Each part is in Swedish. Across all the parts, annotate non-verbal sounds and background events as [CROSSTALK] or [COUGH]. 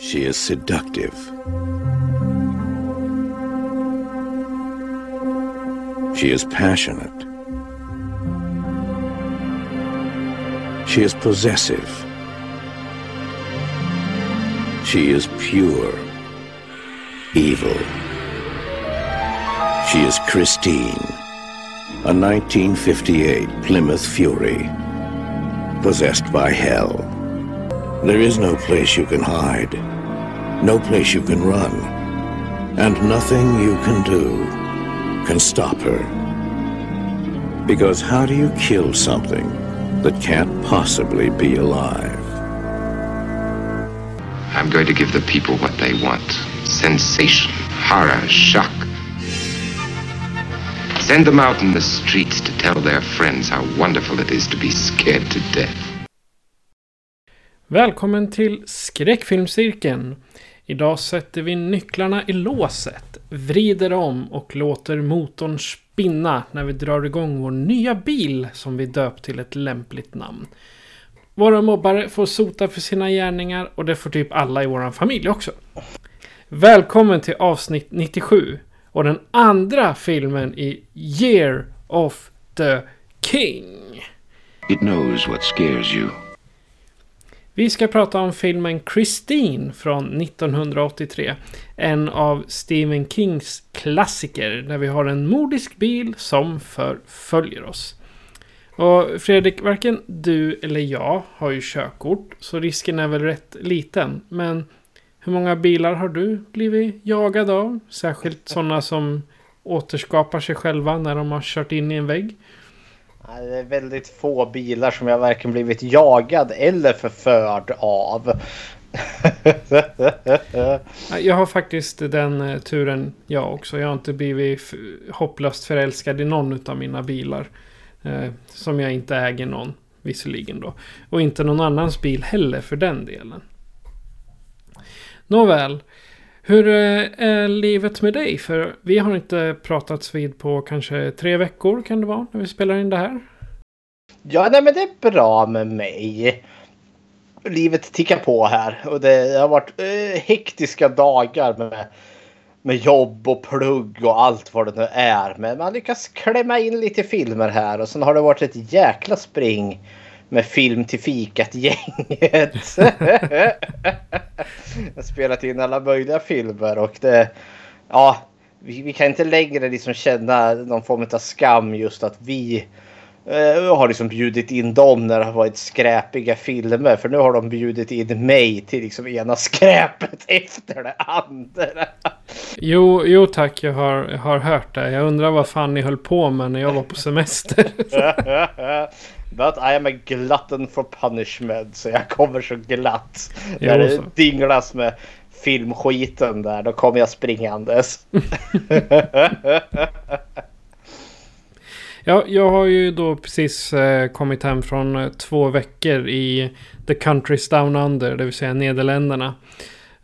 She is seductive. She is passionate. She is possessive. She is pure. Evil. She is Christine, a 1958 Plymouth Fury, possessed by hell. There is no place you can hide, no place you can run, and nothing you can do can stop her. Because how do you kill something that can't possibly be alive? I'm going to give the people what they want sensation, horror, shock. Send them out in the streets to tell their friends how wonderful it is to be scared to death. Välkommen till Skräckfilmscirkeln. Idag sätter vi nycklarna i låset, vrider om och låter motorn spinna när vi drar igång vår nya bil som vi döpt till ett lämpligt namn. Våra mobbare får sota för sina gärningar och det får typ alla i vår familj också. Välkommen till avsnitt 97 och den andra filmen i Year of the King. It knows what scares you. Vi ska prata om filmen Christine från 1983. En av Stephen Kings klassiker där vi har en mordisk bil som förföljer oss. Och Fredrik, varken du eller jag har ju körkort, så risken är väl rätt liten. Men hur många bilar har du blivit jagad av? Särskilt sådana som återskapar sig själva när de har kört in i en vägg. Det är väldigt få bilar som jag varken blivit jagad eller förförd av. [LAUGHS] Jag har faktiskt den eh, turen jag också. Jag har inte blivit hopplöst förälskad i någon av mina bilar. Eh, som jag inte äger någon, visserligen då. Och inte någon annans bil heller för den delen. Nåväl. Hur eh, är livet med dig? För vi har inte pratats vid på kanske tre veckor kan det vara när vi spelar in det här. Ja, nej men det är bra med mig. Livet tickar på här och det har varit eh, hektiska dagar med, med jobb och plugg och allt vad det nu är. Men man lyckas klämma in lite filmer här och sen har det varit ett jäkla spring med film till fikat-gänget. [LAUGHS] Jag har spelat in alla möjliga filmer och det... Ja, vi, vi kan inte längre liksom känna någon form av skam just att vi eh, har liksom bjudit in dem när det har varit skräpiga filmer. För nu har de bjudit in mig till liksom ena skräpet [LAUGHS] efter det andra. Jo, jo tack, jag har, jag har hört det. Jag undrar vad fan ni höll på med när jag var på semester. [LAUGHS] [LAUGHS] But I am a glutton for punishment. Så jag kommer så glatt. Jo, när det så. dinglas med filmskiten där. Då kommer jag springandes. Ja, jag har ju då precis eh, kommit hem från eh, två veckor i The Countries Down Under, det vill säga Nederländerna.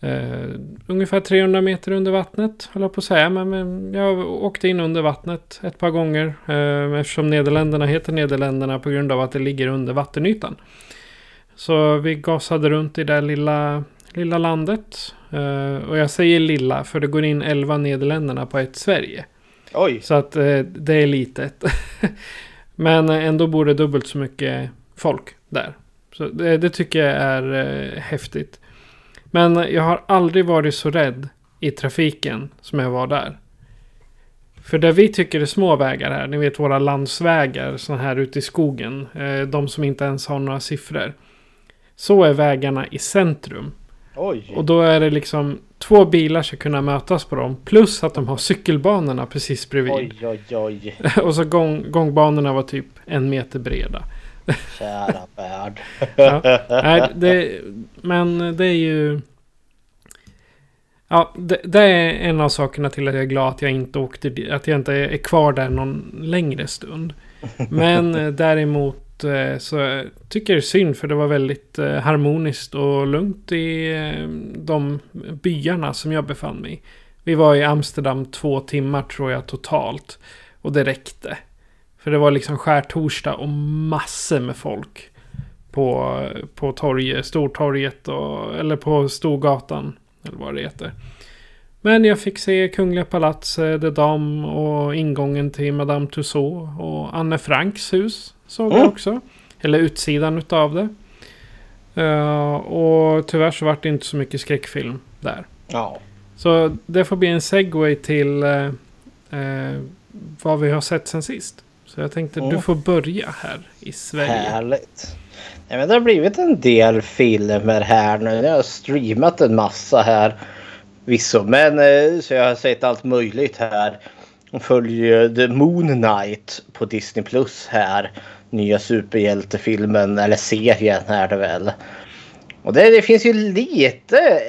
Eh, ungefär 300 meter under vattnet, höll jag på att säga. Men, men jag åkte in under vattnet ett par gånger. Eh, eftersom Nederländerna heter Nederländerna på grund av att det ligger under vattenytan. Så vi gasade runt i det lilla, lilla landet. Eh, och jag säger lilla för det går in 11 Nederländerna på ett Sverige. Oj! Så att eh, det är litet. [LAUGHS] Men ändå bor det dubbelt så mycket folk där. Så det, det tycker jag är eh, häftigt. Men jag har aldrig varit så rädd i trafiken som jag var där. För det vi tycker är små vägar här, ni vet våra landsvägar, sådana här ute i skogen. Eh, de som inte ens har några siffror. Så är vägarna i centrum. Oj! Och då är det liksom två bilar ska kunna mötas på dem. Plus att de har cykelbanorna precis bredvid. Oj, oj, oj. [LAUGHS] Och så gång, gångbanorna var typ en meter breda. [LAUGHS] Kära värld. [LAUGHS] ja. Nej, det, men det är ju... Ja, det, det, är en av sakerna till att jag är glad att jag inte åkte Att jag inte är kvar där någon längre stund. Men eh, däremot Eh, så tycker jag det är synd för det var väldigt eh, harmoniskt och lugnt i eh, de byarna som jag befann mig i. Vi var i Amsterdam två timmar tror jag totalt. Och det räckte. För det var liksom skärtorsdag och massor med folk. På, på torget, Stortorget och, eller på Storgatan. Eller vad det heter. Men jag fick se Kungliga Palatset, The Dam och ingången till Madame Tussauds och Anne Franks hus. Såg mm. jag också. Eller utsidan utav det. Uh, och tyvärr så vart det inte så mycket skräckfilm där. Ja. Så det får bli en segway till uh, uh, vad vi har sett sen sist. Så jag tänkte mm. du får börja här i Sverige. Härligt. Nej, men det har blivit en del filmer här nu. Jag har streamat en massa här. Visso. Men så jag har sett allt möjligt här. Jag följer The Moon Knight på Disney Plus här. Nya superhjältefilmen eller serien är det väl. Och det, det finns ju lite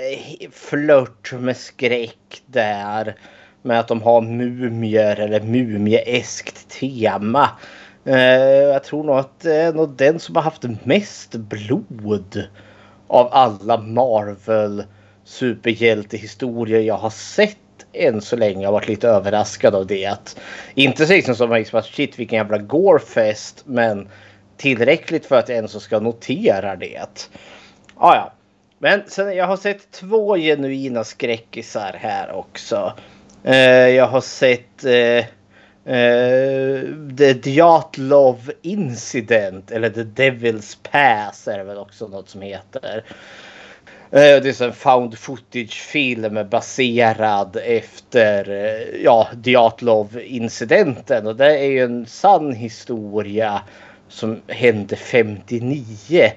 flört med skräck där. Med att de har mumier eller mumieeskt tema. Eh, jag tror nog att det är nog den som har haft mest blod av alla Marvel superhjältehistorier jag har sett än så länge. Jag har varit lite överraskad av det. Att, inte så liksom som liksom att shit vilken jävla gårfest. men tillräckligt för att jag ens ska notera det. Ah, ja. Men sen, jag har sett två genuina skräckisar här också. Eh, jag har sett eh, eh, The Dyatlov Incident eller The Devil's Pass är det väl också något som heter. Eh, det är en found footage-film baserad efter eh, ja, Diatlov-incidenten. Och det är ju en sann historia som hände 59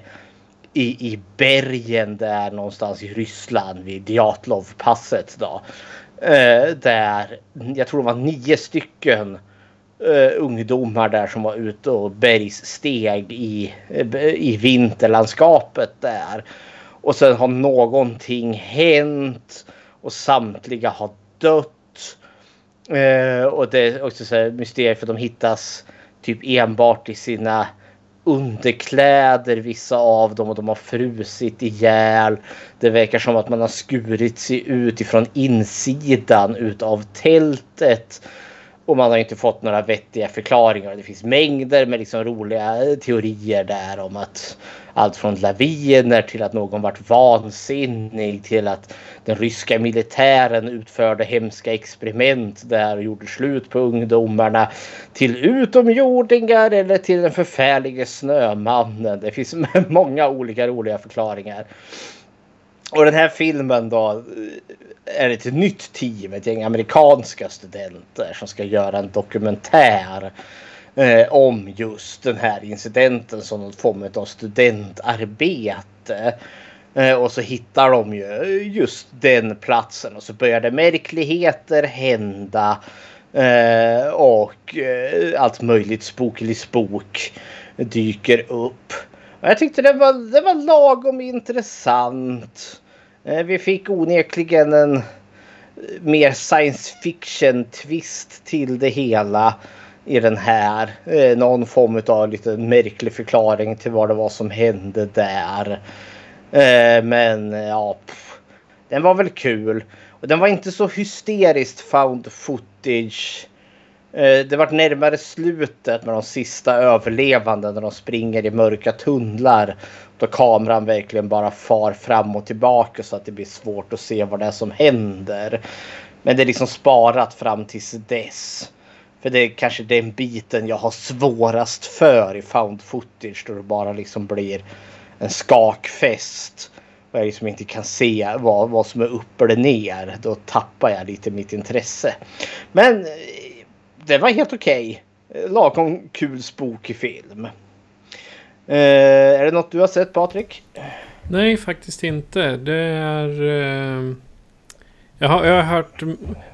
i, i bergen där någonstans i Ryssland vid Dyatlov-passet. Då. Eh, där jag tror det var nio stycken uh, ungdomar där som var ute och bergssteg i, i vinterlandskapet där. Och sen har någonting hänt och samtliga har dött. Eh, och det är också så här mysterier för de hittas typ enbart i sina underkläder vissa av dem och de har frusit ihjäl. Det verkar som att man har skurit sig ut ifrån insidan utav tältet. Och man har inte fått några vettiga förklaringar. Det finns mängder med liksom roliga teorier där om att allt från laviner till att någon vart vansinnig till att den ryska militären utförde hemska experiment där och gjorde slut på ungdomarna till utomjordingar eller till den förfärlige snömannen. Det finns [LAUGHS] många olika roliga förklaringar. Och den här filmen då eh, är ett nytt team, ett gäng amerikanska studenter som ska göra en dokumentär eh, om just den här incidenten som någon form av studentarbete. Eh, och så hittar de ju just den platsen och så börjar det märkligheter hända. Eh, och eh, allt möjligt spokelig spok dyker upp. Jag tyckte det var, det var lagom intressant. Eh, vi fick onekligen en eh, mer science fiction twist till det hela i den här. Eh, någon form av lite märklig förklaring till vad det var som hände där. Men ja, den var väl kul. Och den var inte så hysteriskt found footage. Eh, det vart närmare slutet med de sista överlevande när de springer i mörka tunnlar då kameran verkligen bara far fram och tillbaka så att det blir svårt att se vad det är som händer. Men det är liksom sparat fram tills dess. För det är kanske den biten jag har svårast för i found footage då det bara liksom blir en skakfest. Och jag liksom inte kan se vad, vad som är upp eller ner. Då tappar jag lite mitt intresse. Men det var helt okej. Okay. Lagom kul spooky film. Eh, är det något du har sett Patrik? Nej, faktiskt inte. Det är... Eh, jag, har, jag har hört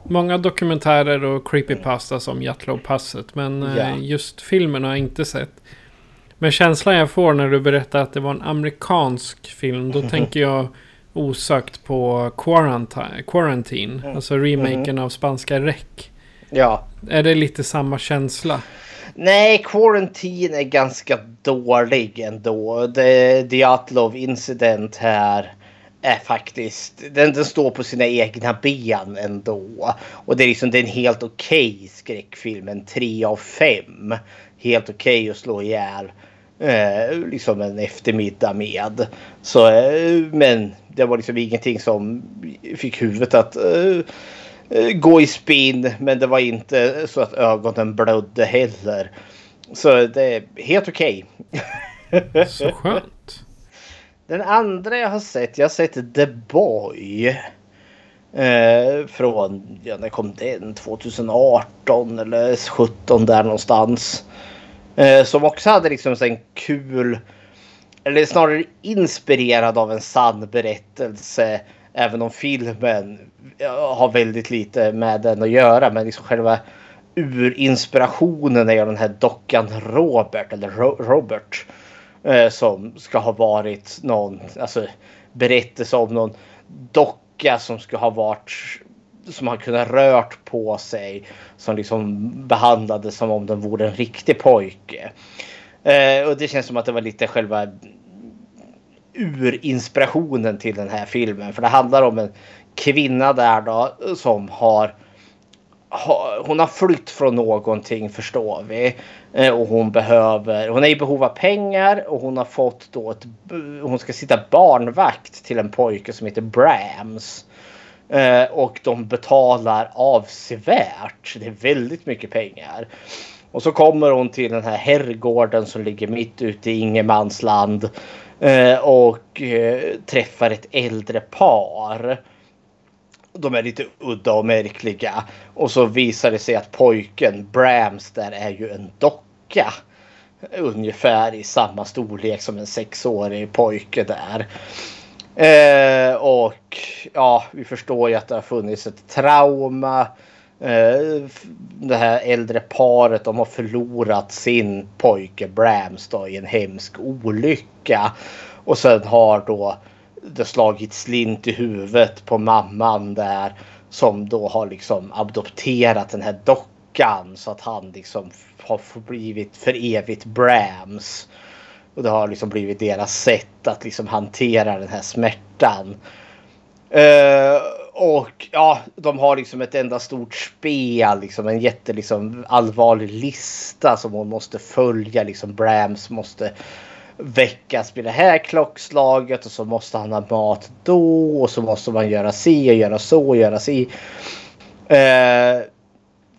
många dokumentärer och creepypasta som Jatlow-passet. Men ja. just filmen har jag inte sett. Men känslan jag får när du berättar att det var en amerikansk film. Då [LAUGHS] tänker jag osökt på Quarantine. Quarantine Mm. Alltså remaken av spanska Rec. Ja. Är det lite samma känsla? Nej, Quarantine är ganska dålig ändå. The Dyatlov incident här är faktiskt, den, den står på sina egna ben ändå. Och det är liksom det är en helt okej skräckfilm, en 3 av 5. Helt okej att slå ihjäl eh, liksom en eftermiddag med. Så, eh, men det var liksom ingenting som fick huvudet att eh, gå i spinn. Men det var inte så att ögonen blödde heller. Så det är helt okej. Så skönt. Den andra jag har sett, jag har sett The Boy. Eh, från, ja när kom den? 2018 eller 17 där någonstans. Eh, som också hade liksom en kul, eller snarare inspirerad av en sann berättelse. Även om filmen har väldigt lite med den att göra. Men liksom själva urinspirationen är den här dockan Robert, eller Ro- Robert. Eh, som ska ha varit någon alltså, berättelse om någon docka som ska ha varit som har kunnat rört på sig. Som liksom behandlades som om den vore en riktig pojke. Eh, och det känns som att det var lite själva urinspirationen till den här filmen. För det handlar om en kvinna där då som har hon har flytt från någonting förstår vi. Eh, och hon behöver, hon är i behov av pengar och hon har fått då ett, hon ska sitta barnvakt till en pojke som heter Brams. Eh, och de betalar avsevärt. Det är väldigt mycket pengar. Och så kommer hon till den här herrgården som ligger mitt ute i ingenmansland. Eh, och träffar ett äldre par de är lite udda och märkliga. Och så visar det sig att pojken Brams där är ju en docka. Ungefär i samma storlek som en sexårig pojke där. Eh, och ja, vi förstår ju att det har funnits ett trauma. Eh, det här äldre paret de har förlorat sin pojke Brams då, i en hemsk olycka. Och sen har då det slagit slint i huvudet på mamman där. Som då har liksom adopterat den här dockan så att han liksom har blivit för evigt Brams. Och det har liksom blivit deras sätt att liksom hantera den här smärtan. Uh, och ja, de har liksom ett enda stort spel, liksom en jätte liksom allvarlig lista som hon måste följa. Liksom Brams måste väckas vid det här klockslaget och så måste han ha mat då och så måste man göra si och göra så och göra si. Eh,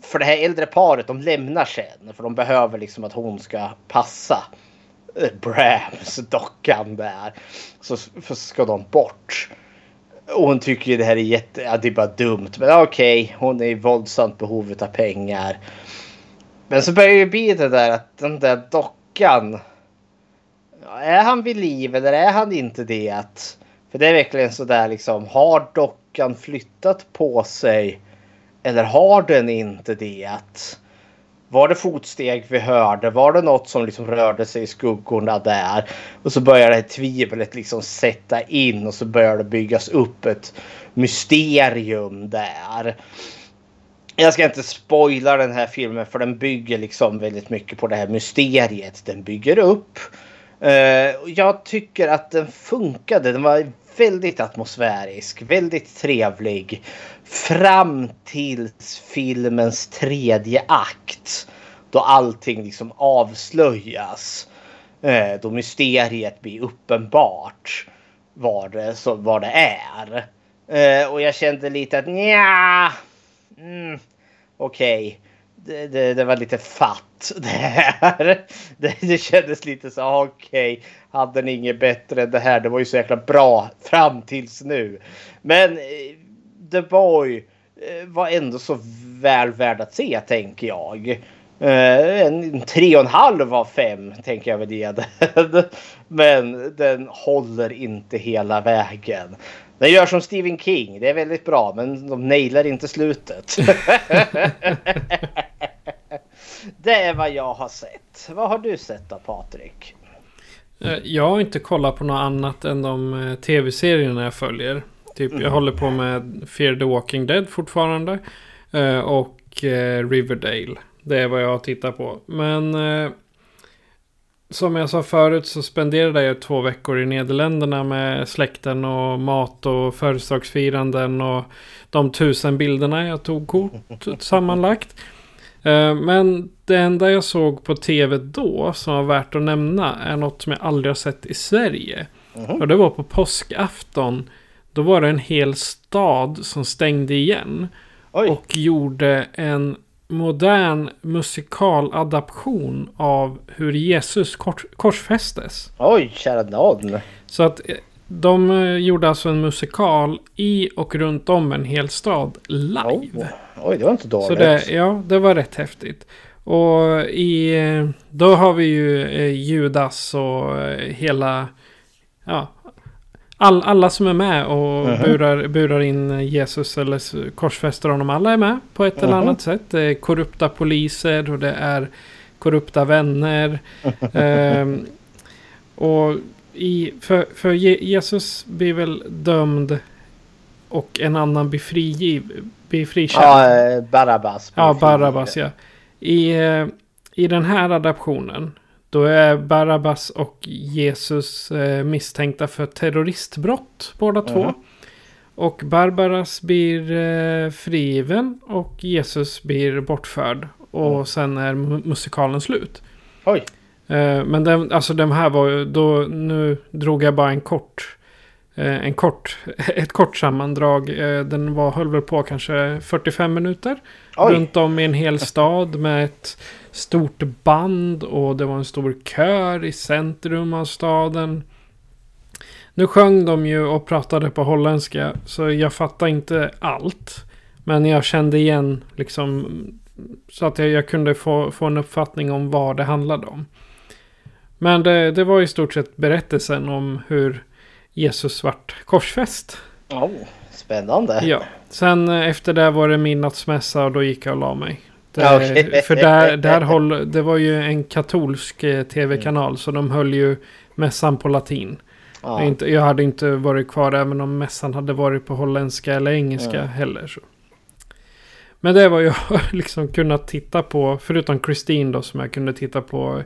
för det här äldre paret de lämnar sen för de behöver liksom att hon ska passa eh, Brams dockan där. Så så ska de bort. Och hon tycker ju det här är jätte, ja, det är bara dumt. Men okej, hon är i våldsamt behov av pengar. Men så börjar ju bli det där att den där dockan. Är han vid liv eller är han inte det? För det är verkligen sådär liksom. Har dockan flyttat på sig? Eller har den inte det? Var det fotsteg vi hörde? Var det något som liksom rörde sig i skuggorna där? Och så börjar det här tvivlet liksom sätta in och så börjar det byggas upp ett mysterium där. Jag ska inte spoila den här filmen för den bygger liksom väldigt mycket på det här mysteriet den bygger upp. Eh, jag tycker att den funkade. Den var väldigt atmosfärisk, väldigt trevlig. Fram till filmens tredje akt. Då allting liksom avslöjas. Eh, då mysteriet blir uppenbart. Vad det, så, vad det är. Eh, och jag kände lite att nja. Mm, Okej. Det, det, det var lite fatt det här. [LAUGHS] Det, det kändes lite så ah, okej. hade ni inget bättre än det här? Det var ju så jäkla bra fram tills nu. Men eh, The Boy eh, var ändå så väl värd att se tänker jag. Eh, en tre och en halv av fem tänker jag väl ge den. [LAUGHS] Men den håller inte hela vägen. Den gör som Stephen King. Det är väldigt bra men de nailar inte slutet. [LAUGHS] det är vad jag har sett. Vad har du sett då Patrik? Eh, jag har inte kollat på något annat än de eh, tv-serierna jag följer. Typ jag håller på med Fear the Walking Dead fortfarande. eh, Och Riverdale. Det är vad jag har tittat på. Men som jag sa förut så spenderade jag två veckor i Nederländerna med släkten och mat och födelsedagsfiranden och de tusen bilderna jag tog kort [LAUGHS] sammanlagt. Eh, Men det enda jag såg på tv då som var värt att nämna är något som jag aldrig har sett i Sverige. Och det var på påskafton. Då var det en hel stad som stängde igen. Oj, Och gjorde en modern musikaladaption av hur Jesus kors korsfästes. oj kära nån. Så att eh, de eh, gjorde alltså en musikal i och runt om en hel stad live. Oh, oj, det var inte dåligt. Så det, ja, det var rätt häftigt. Och i, eh, då har vi ju Judas och hela, ja, all, alla som är med och Mhm. burar, burar in Jesus eller korsfäster honom. Alla är med på ett eller Mhm. annat sätt. Det är korrupta poliser och det är korrupta vänner. [LAUGHS] Ehm, och i, för, för Je- Jesus blir väl dömd och en annan blir, frigiv, blir frikänd. Ja, eh, Barabbas. Ja, Barabbas ja. I, eh, I den här adaptionen. Då är Barabbas och Jesus eh, misstänkta för terroristbrott båda två. Mhm. Och Barbaras blir eh, frigiven och Jesus blir bortförd. Och Mm. sen är mu- musikalen slut. Oj. Eh, men den, alltså den här var ju, då, nu drog jag bara en kort, eh, en kort, [LAUGHS] ett kort sammandrag. Eh, den var, höll väl på kanske 45 minuter. Oj. Runt om i en hel stad med ett stort band och det var en stor kör i centrum av staden. Nu sjöng de ju och pratade på holländska så jag fattar inte allt. Men jag kände igen liksom så att jag, jag kunde få, få en uppfattning om vad det handlade om. Men det, det var i stort sett berättelsen om hur Jesus vart korsfäst. Oh, spännande. Ja, sen efter det var det midnattsmässa och då gick jag och la mig. Okej. För där, där håll, det var ju en katolsk eh, tv-kanal så de höll ju mässan på latin. Ja. Jag, inte, jag hade inte varit kvar även om mässan hade varit på holländska eller engelska Mm. heller. Så. Men det var jag [LAUGHS] liksom kunnat titta på, förutom Christine då som jag kunde titta på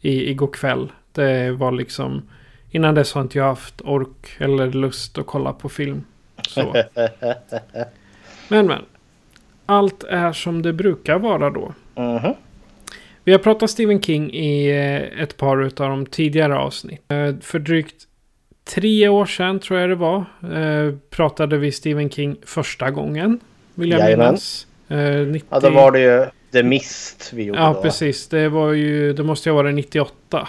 i, igår kväll. Det var liksom, innan dess har inte jag haft ork eller lust att kolla på film. Så. [LAUGHS] Men men. Allt är som det brukar vara då. Mhm. Vi har pratat Stephen King i eh, ett par av de tidigare avsnitt. Eh, För drygt tre år sedan tror jag det var. eh, Pratade vi Stephen King första gången. Vill jag Jajamän. minnas. Eh, 90... Ja, då var det ju The Mist vi gjorde Ja, då. precis. Det var ju, det måste ju vara 98.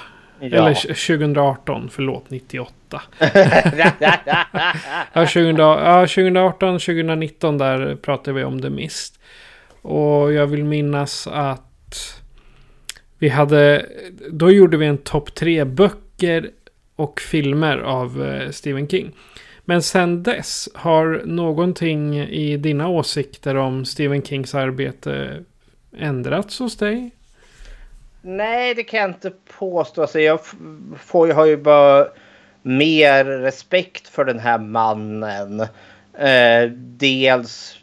Ja. Eller 2018, förlåt 98. [LAUGHS] Ja, 2000, ja, 2018, 2019 där pratade vi om The Mist. Och jag vill minnas att vi hade, då gjorde vi en topp tre böcker och filmer av eh, Stephen King. Men sen dess har någonting i dina åsikter om Stephen Kings arbete ändrats hos dig? Nej, det kan jag inte påstå. Alltså, jag får, jag har ju bara mer respekt för den här mannen. Eh, dels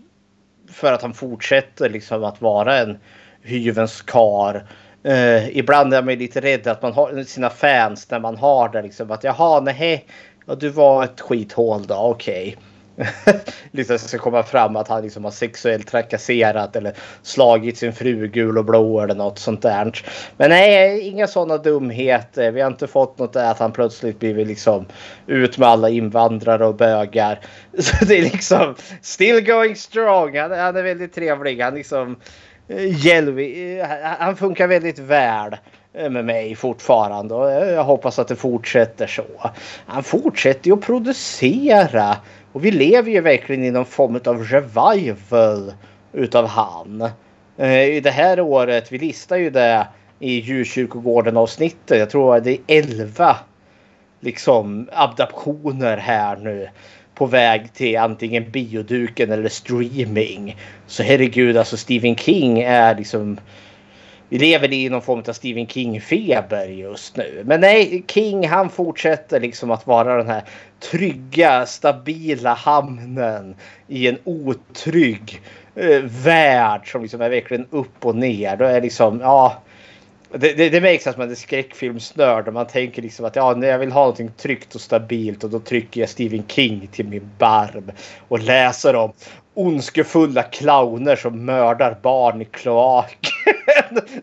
för att han fortsätter liksom att vara en hyvens kar. Eh, ibland är man ju lite rädd att man har sina fans när man har det liksom att jaha nej, ja, du var ett skithål då, okej. [LAUGHS] liksom ska komma fram att han liksom har sexuellt trakasserat eller slagit sin fru gul och blå eller något sånt där. Men nej, inga sådana dumheter. Vi har inte fått något där att han plötsligt blivit liksom ut med alla invandrare och bögar. [LAUGHS] Så det är liksom still going strong. Han, han är väldigt trevlig. Han liksom eh, eh han funkar väldigt väl eh, med mig fortfarande och eh, jag hoppas att det fortsätter så. Han fortsätter ju att producera och vi lever ju verkligen i någon form av revival utav han. Eh, I det här året, vi listar ju det i djurkyrkogården avsnittet. Jag tror att det är 11 liksom adaptioner här nu på väg till antingen bioduken eller streaming. Så herregud, alltså Stephen King är liksom vi lever i någon form av Stephen King-feber just nu. Men nej, King han fortsätter liksom att vara den här trygga, stabila hamnen i en otrygg eh, värld som liksom är verkligen upp och ner. Då är liksom, ja. Det, det, det märks att man är skräckfilmsnörd och man tänker liksom att ja, jag vill ha någonting tryggt och stabilt och då trycker jag Stephen King till min barm och läser om ondskefulla clowner som mördar barn i kloaken.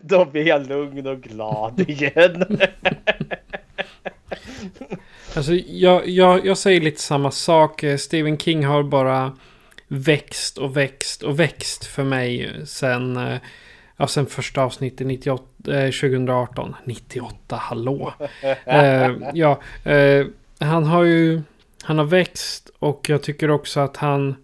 [LAUGHS] Då blir jag lugn och glad igen. [LAUGHS] alltså, jag, jag, jag säger lite samma sak. Stephen King har bara växt och växt och växt för mig sen, eh, ja, sen första avsnittet 98, eh, 2018. 98, hallå! [LAUGHS] eh, ja, eh, han har ju han har växt och jag tycker också att han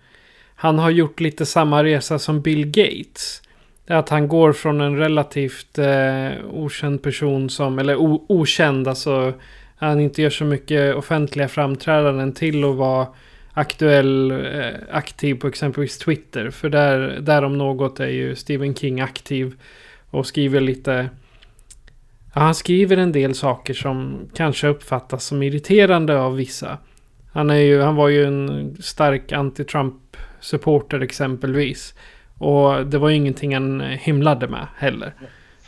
han har gjort lite samma resa som Bill Gates. Det är att han går från en relativt eh, okänd person som, eller o, okänd, alltså han inte gör så mycket offentliga framträdanden till att vara aktuell, eh, aktiv på exempelvis Twitter. För där, där om något är ju Stephen King aktiv och skriver lite Ja, han skriver en del saker som kanske uppfattas som irriterande av vissa. Han, är ju, han var ju en stark anti-Trump supporter exempelvis. Och det var ju ingenting han himlade med heller.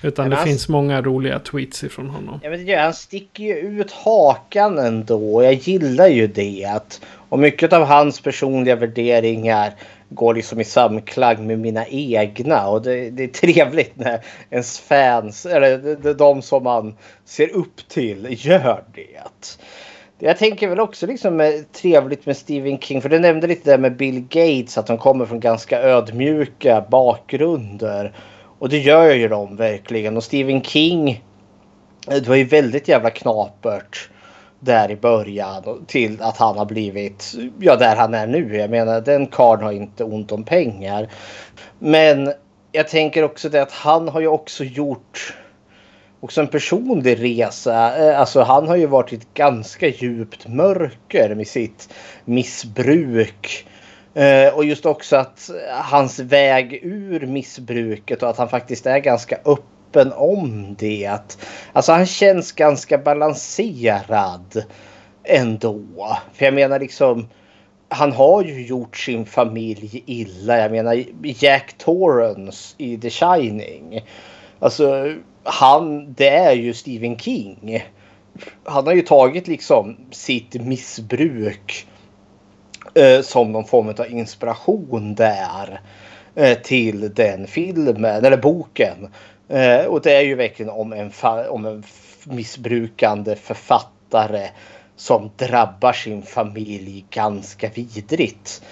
Utan det han... finns många roliga tweets ifrån honom. Ja, men det, han sticker ju ut hakan ändå. Jag gillar ju det. och mycket av hans personliga värderingar går liksom i samklang med mina egna. Och det, det är trevligt när ens fans, eller de som man ser upp till, gör det. Jag tänker väl också liksom eh, trevligt med Stephen King. För du nämnde lite där med Bill Gates. Att de kommer från ganska ödmjuka bakgrunder. Och det gör ju de verkligen. Och Stephen King. Eh, det var ju väldigt jävla knapert. Där i början. Till att han har blivit. Ja där han är nu. Jag menar den karln har inte ont om pengar. Men jag tänker också det att han har ju också gjort också en personlig resa. Eh, alltså han har ju varit i ett ganska djupt mörker med sitt missbruk. Eh, och just också att hans väg ur missbruket och att han faktiskt är ganska öppen om det. Alltså han känns ganska balanserad ändå. För jag menar liksom han har ju gjort sin familj illa. Jag menar Jack Torrance i The Shining. Alltså han, det är ju Stephen King. Han har ju tagit liksom sitt missbruk eh, som någon form av inspiration där. Eh, till den filmen, eller boken. Eh, och det är ju verkligen om en, om en missbrukande författare som drabbar sin familj ganska vidrigt.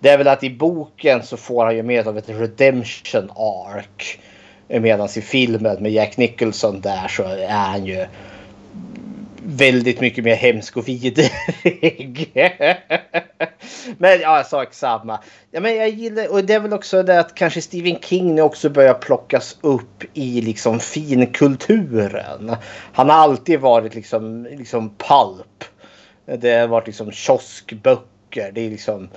Det är väl att i boken så får han ju med av ett redemption ark. Medan i filmen med Jack Nicholson där så är han ju väldigt mycket mer hemsk och vidrig. [LAUGHS] men ja, sak samma. Ja, men jag gillar, och det är väl också det att kanske Stephen King nu också börjar plockas upp i liksom finkulturen. Han har alltid varit liksom, liksom pulp. Det har varit liksom kioskböcker. Det är liksom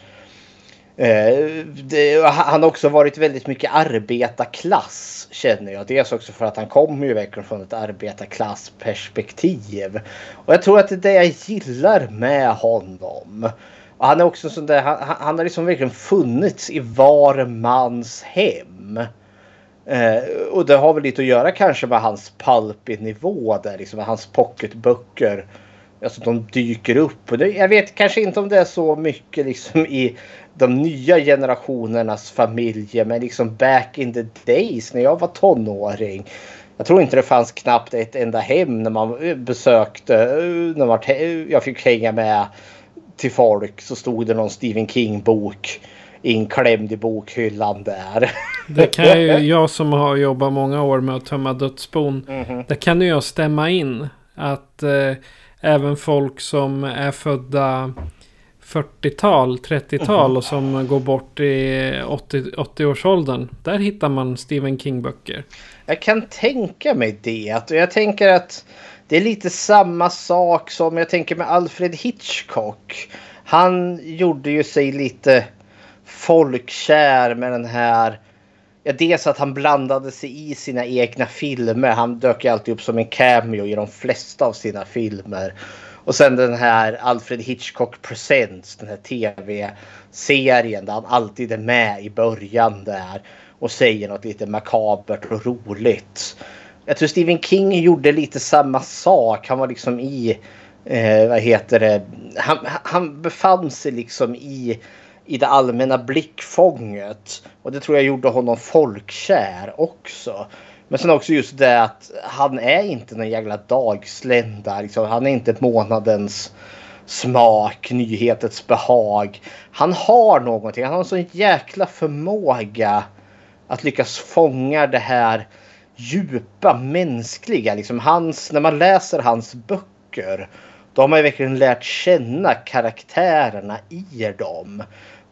Eh, det, han har också varit väldigt mycket arbetarklass känner jag. Dels också för att han kommer ju verkligen från ett arbetarklassperspektiv. Och jag tror att det är det jag gillar med honom. Och han är också sån där, han, han har liksom verkligen funnits i var mans hem. Eh, och det har väl lite att göra kanske med hans Palpinivå. där, liksom hans pocketböcker. Alltså de dyker upp. Och det, jag vet kanske inte om det är så mycket liksom i de nya generationernas familjer. Men liksom back in the days när jag var tonåring. Jag tror inte det fanns knappt ett enda hem när man besökte. När man, jag fick hänga med till folk så stod det någon Stephen King bok inklämd i bokhyllan där. Det kan ju [LAUGHS] jag som har jobbat många år med att tömma dödsbon. Mm -hmm. Det kan ju jag stämma in. Att eh, även folk som är födda 40-tal, 30-tal och som går bort i 80-årsåldern. 80 där hittar man Stephen King-böcker. Jag kan tänka mig det. Jag tänker att det är lite samma sak som jag tänker med Alfred Hitchcock. Han gjorde ju sig lite folkkär med den här Ja, dels att han blandade sig i sina egna filmer. Han dök ju alltid upp som en cameo i de flesta av sina filmer. Och sen den här Alfred Hitchcock Presents, den här tv-serien där han alltid är med i början där och säger något lite makabert och roligt. Jag tror Stephen King gjorde lite samma sak. Han var liksom i, eh, vad heter det, han, han befann sig liksom i i det allmänna blickfånget. Och det tror jag gjorde honom folkkär också. Men sen också just det att han är inte någon jävla dagslända. Liksom. Han är inte månadens smak, nyhetens behag. Han har någonting. Han har en sån jäkla förmåga att lyckas fånga det här djupa mänskliga. Liksom hans, när man läser hans böcker då har man ju verkligen lärt känna karaktärerna i dem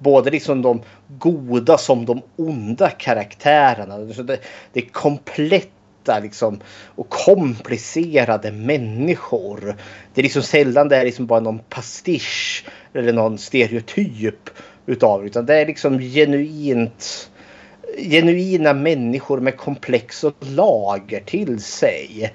både liksom de goda som de onda karaktärerna. Det, det är kompletta liksom, och komplicerade människor. Det är liksom sällan det är liksom bara någon pastisch eller någon stereotyp utav utan det är liksom genuint genuina människor med komplex och lager till sig.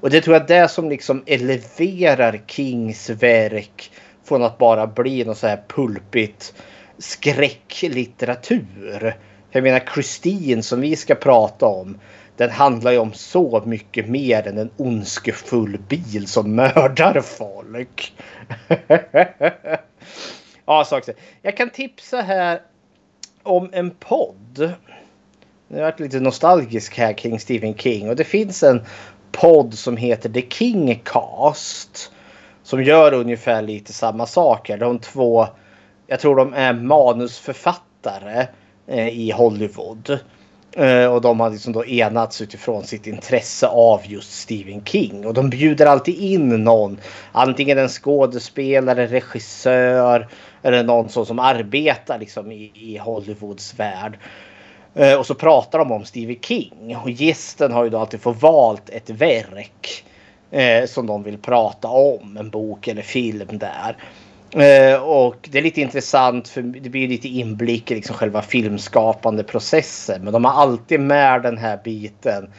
Och det tror jag är det som liksom eleverar Kings verk från att bara bli något så här pulpigt skräcklitteratur. Jag menar Christine som vi ska prata om. Den handlar ju om så mycket mer än en ondskefull bil som mördar folk. [LAUGHS] ja, så också. Jag kan tipsa här om en podd. Nu har varit lite nostalgisk här kring Stephen King och det finns en podd som heter The Kingcast. Som gör ungefär lite samma saker. De två jag tror de är manusförfattare eh, i Hollywood. Eh, och de har liksom då enats utifrån sitt intresse av just Stephen King. Och de bjuder alltid in någon. Antingen en skådespelare, regissör eller någon som, som arbetar liksom i, i Hollywoods värld. Eh, och så pratar de om Stephen King. Och gästen har ju då alltid fått valt ett verk. Eh, som de vill prata om. En bok eller film där. Eh, och det är lite intressant för det blir lite inblick i liksom själva filmskapande processen. Men de har alltid med den här biten.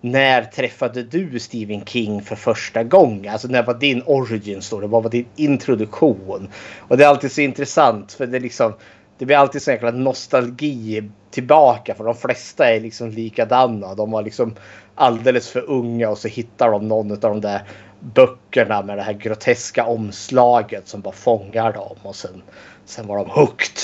När träffade du Stephen King för första gången? Alltså när var din origin story? Vad var din introduktion? Och det är alltid så intressant för det liksom det blir alltid så jäkla nostalgi tillbaka för de flesta är liksom likadana. De var liksom alldeles för unga och så hittar de någon av de där böckerna med det här groteska omslaget som bara fångar dem och sen, sen var de hooked.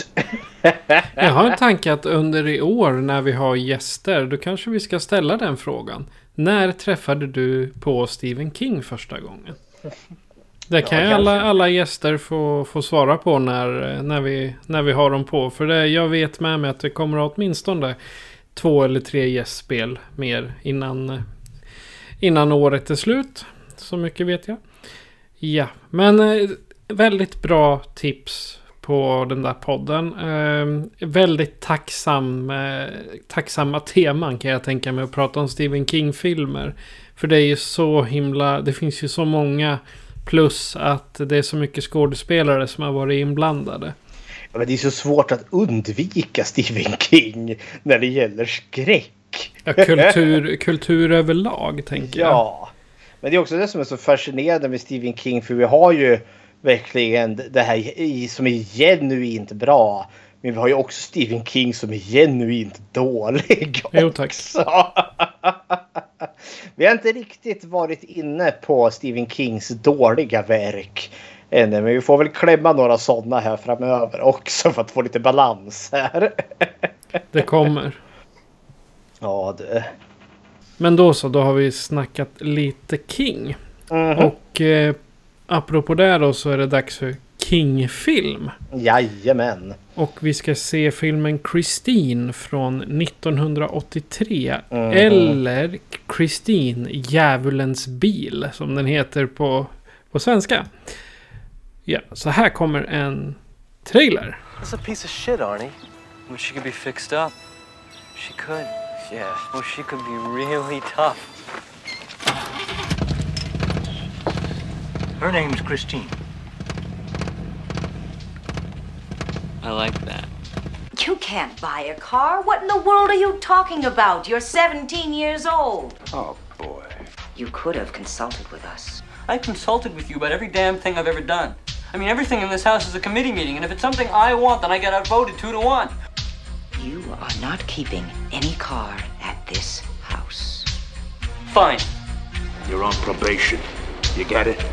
Jag har en [LAUGHS] tanke att under i år när vi har gäster då kanske vi ska ställa den frågan. När träffade du på Stephen King första gången? Det kan ja, ju alla, alla gäster få, få svara på när, när, vi, när vi har dem på. För det, jag vet med mig att det kommer åtminstone två eller tre gästspel mer innan, innan året är slut. Så mycket vet jag. Ja, men eh, väldigt bra tips på den där podden. Eh, väldigt tacksam, eh, tacksamma teman kan jag tänka mig att prata om Stephen King-filmer. För det är ju så himla, det finns ju så många plus att det är så mycket skådespelare som har varit inblandade. Ja, men det är så svårt att undvika Stephen King när det gäller skräck. Ja, kultur, kultur överlag tänker jag. Ja. Men det är också det som är så fascinerande med Stephen King. För vi har ju verkligen det här som är genuint bra. Men vi har ju också Stephen King som är genuint [LAUGHS] dålig. Jo tack. [LAUGHS] vi har inte riktigt varit inne på Stephen Kings dåliga verk. Ännu, men vi får väl klämma några sådana här framöver också för att få lite balans här. [LAUGHS] det kommer. Ja, det. Men då så, då har vi snackat lite King. Mm -hmm. Och eh, apropå det då så är det dags för King-film. Jajamän. Och vi ska se filmen Christine från 1983. Mm. Eller Christine, Djävulens bil, som den heter på, på svenska. Ja, så här kommer en trailer. That's a piece of shit, Arnie. She could be fixed up. She could. Yeah, well, she could be really tough. Her name's Christine. I like that. You can't buy a car. What in the world are you talking about? You're 17 years old. Oh, boy. You could have consulted with us. I consulted with you about every damn thing I've ever done. I mean, everything in this house is a committee meeting, and if it's something I want, then I get outvoted two to one. You are not keeping any car at this house. Fine. You're on probation. You get it?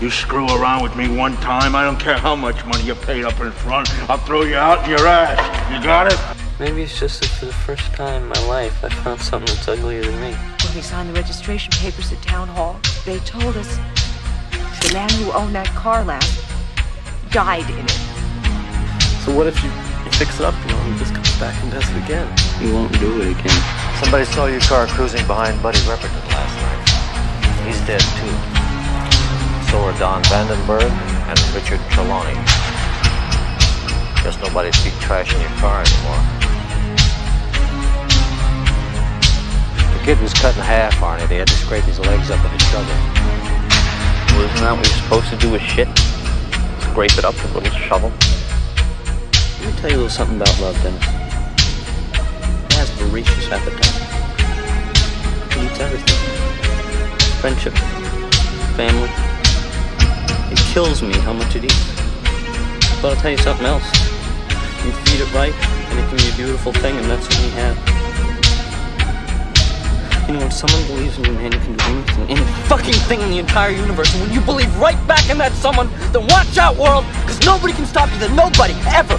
You screw around with me one time, I don't care how much money you paid up in front, I'll throw you out in your ass. You got it? Maybe it's just that for the first time in my life, I found something that's uglier than me. When we signed the registration papers at town hall, they told us the man who owned that car last died in it. So what if you, fix it up, you know, and he just comes back and does it again? He won't do it again. Somebody saw your car cruising behind Buddy Repperton last night. He's dead too. So are Don Vandenberg and Richard Trelawney. Guess nobody'd be trashing your car anymore. The kid was cut in half, Arnie. They had to scrape his legs up in a struggle. Well, isn't that what you're supposed to do with shit? Scrape it up with a little shovel? Let me tell you a little something about love, Dennis. It has voracious appetite. It eats everything. Friendship, family. It kills me how much it eats. But I'll tell you something else. You feed it right, and it can be a beautiful thing, and that's what we have. You know, when someone believes in you, man, you can do anything, any fucking thing in the entire universe. And when you believe right back in that someone, then watch out, world, because nobody can stop you. Then nobody, ever.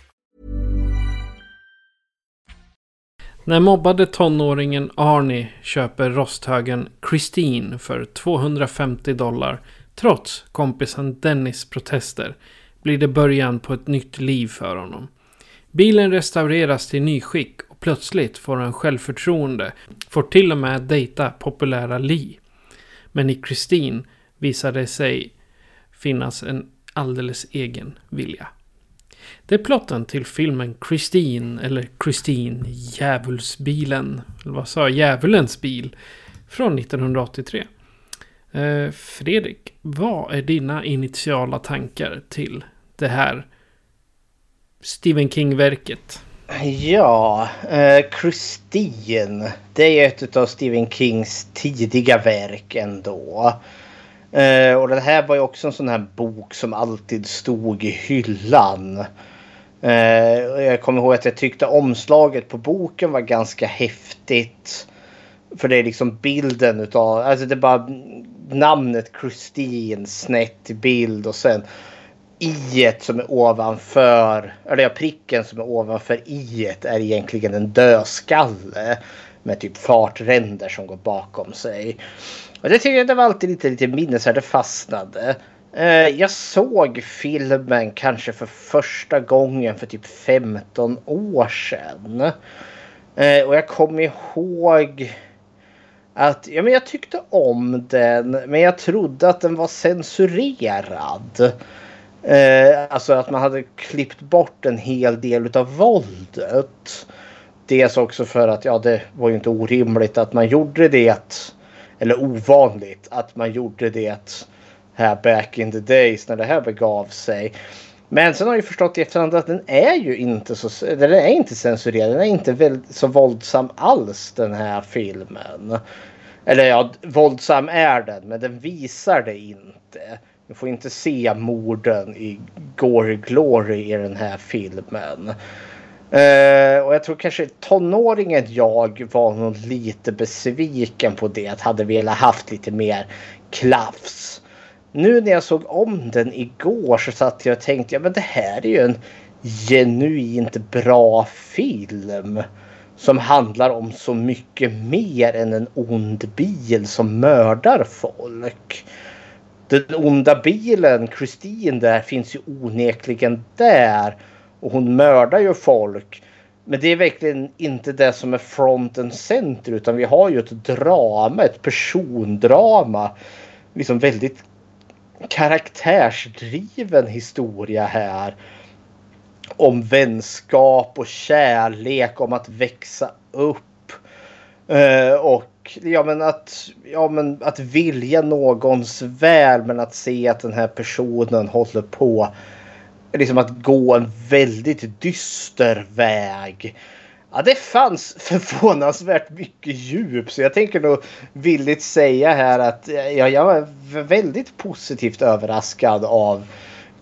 När mobbade tonåringen Arnie köper rosthögen Christine för 250 dollar trots kompisen Dennis protester blir det början på ett nytt liv för honom. Bilen restaureras till nyskick och plötsligt får han självförtroende. Får till och med dejta populära Lee. Men i Christine visar det sig finnas en alldeles egen vilja. Det är plotten till filmen Christine, eller Christine, Djävulsbilen, eller vad sa jag, Djävulens bil, från 1983. Eh, Fredrik, vad är dina initiala tankar till det här Stephen King-verket? Ja, eh, Christine. Det är ett av Stephen Kings tidiga verk ändå. Eh, och det här var ju också en sån här bok som alltid stod i hyllan. Eh, jag kommer ihåg att jag tyckte omslaget på boken var ganska häftigt. För det är liksom bilden utav, alltså det är bara namnet Christine snett i bild och sen i som är ovanför, eller ja, pricken som är ovanför i är egentligen en dödskalle. med typ fartränder som går bakom sig. Och det tycker jag det var alltid lite, lite minnesvärt. Det fastnade. Eh, jag såg filmen kanske för första gången för typ 15 år sedan. Eh, och jag kommer ihåg att ja, men jag tyckte om den men jag trodde att den var censurerad. Eh, alltså att man hade klippt bort en hel del av våldet. Dels också för att ja, det var ju inte orimligt att man gjorde det. Eller ovanligt att man gjorde det här back in the days när det här begav sig. Men sen har jag förstått i efterhand att den är ju inte så den är inte censurerad. Den är inte så våldsam alls den här filmen. Eller ja, våldsam är den men den visar det inte. Du får inte se morden i Gore Glory i den här filmen. Uh, och jag tror kanske tonåringen jag var nog lite besviken på det. Att hade velat haft lite mer klaffs. Nu när jag såg om den igår så satt jag och tänkte ja men det här är ju en genuint bra film. Som handlar om så mycket mer än en ond bil som mördar folk. Den onda bilen, Christine där, finns ju onekligen där. Och hon mördar ju folk. Men det är verkligen inte det som är front and center utan vi har ju ett drama, ett persondrama. Liksom väldigt karaktärsdriven historia här. Om vänskap och kärlek, om att växa upp. Eh, och ja men, att, ja men att vilja någons väl men att se att den här personen håller på liksom att gå en väldigt dyster väg. Ja, det fanns [LAUGHS] förvånansvärt mycket djup så jag tänker nog villigt säga här att ja, jag var väldigt positivt överraskad av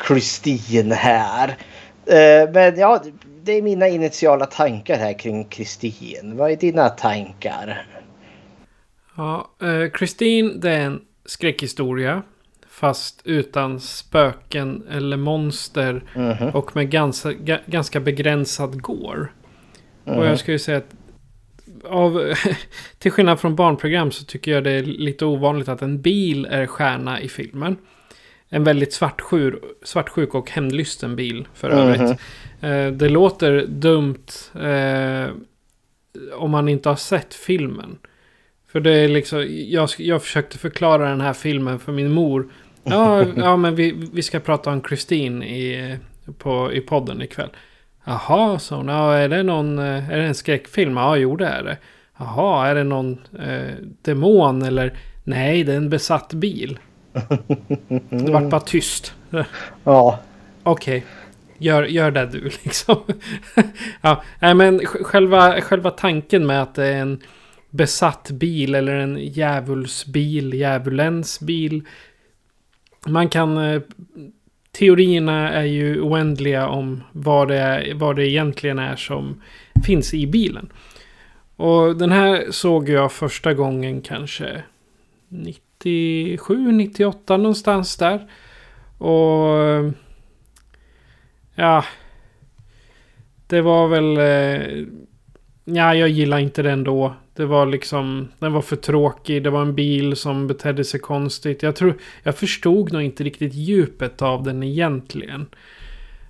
Christine här. Eh, men ja, det är mina initiala tankar här kring Christine. Vad är dina tankar? Ja, eh, Christine det är en skräckhistoria. Fast utan spöken eller monster. Mm -hmm. Och med ganska, ganska begränsad gore. Mm. Och jag skulle säga att av, [LAUGHS] till skillnad från barnprogram så tycker jag det är lite ovanligt att en bil är stjärna i filmen. En väldigt svartsjuk, svartsjuk och hämndlysten bil för mm. övrigt. Eh, det låter dumt eh, om man inte har sett filmen. För det är liksom, jag, jag försökte förklara den här filmen för min mor. Ja, [LAUGHS] ja men vi, vi ska prata om Christine i, på, i podden ikväll. Jaha, sa hon. Är det någon, eh, är det en skräckfilm? Ja, jo det är det. Jaha, är det någon eh, demon eller? Nej, det är en besatt bil. [LAUGHS] Det vart bara tyst. Ja. Okej. Okay. Gör, gör det du [LAUGHS] liksom. ja, nej men själva, själva tanken med att det är en besatt bil eller en djävulsbil, djävulens bil. Man kan eh, teorierna är ju oändliga om vad det, är, vad det egentligen är som finns i bilen. Och den här såg jag första gången kanske 97, 98 någonstans där. Och ja, det var väl... Eh, ja, jag gillar inte den då. Det var liksom, den var för tråkig. Det var en bil som betedde sig konstigt. Jag tror, jag förstod nog inte riktigt djupet av den egentligen.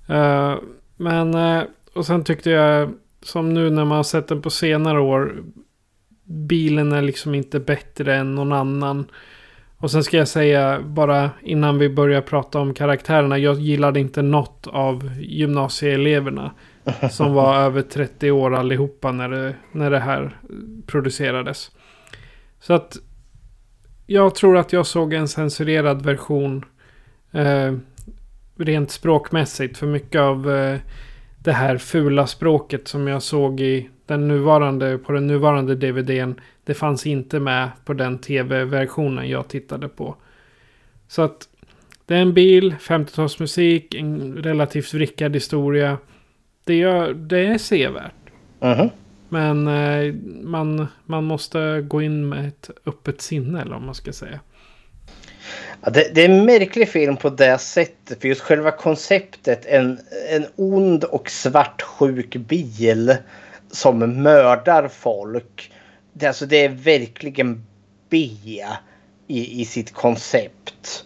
Uh, men, uh, och sen tyckte jag, som nu när man har sett den på senare år. Bilen är liksom inte bättre än någon annan. Och sen ska jag säga bara innan vi börjar prata om karaktärerna. Jag gillade inte något av gymnasieeleverna. Som var över 30 år allihopa när det, när det här producerades. Så att jag tror att jag såg en censurerad version eh, rent språkmässigt. För mycket av eh, det här fula språket som jag såg i den nuvarande, på den nuvarande DVDn. Det fanns inte med på den tv-versionen jag tittade på. Så att det är en bil, 50-talsmusik, en relativt vrickad historia det, gör, det är sevärt. -hmm. Men eh, man, man måste gå in med ett öppet sinne eller vad man ska säga. Ja, det, det, är en märklig film på det sättet. För just själva konceptet. En, en ond och svartsjuk bil som mördar folk. det, alltså, det är verkligen B i, i sitt koncept.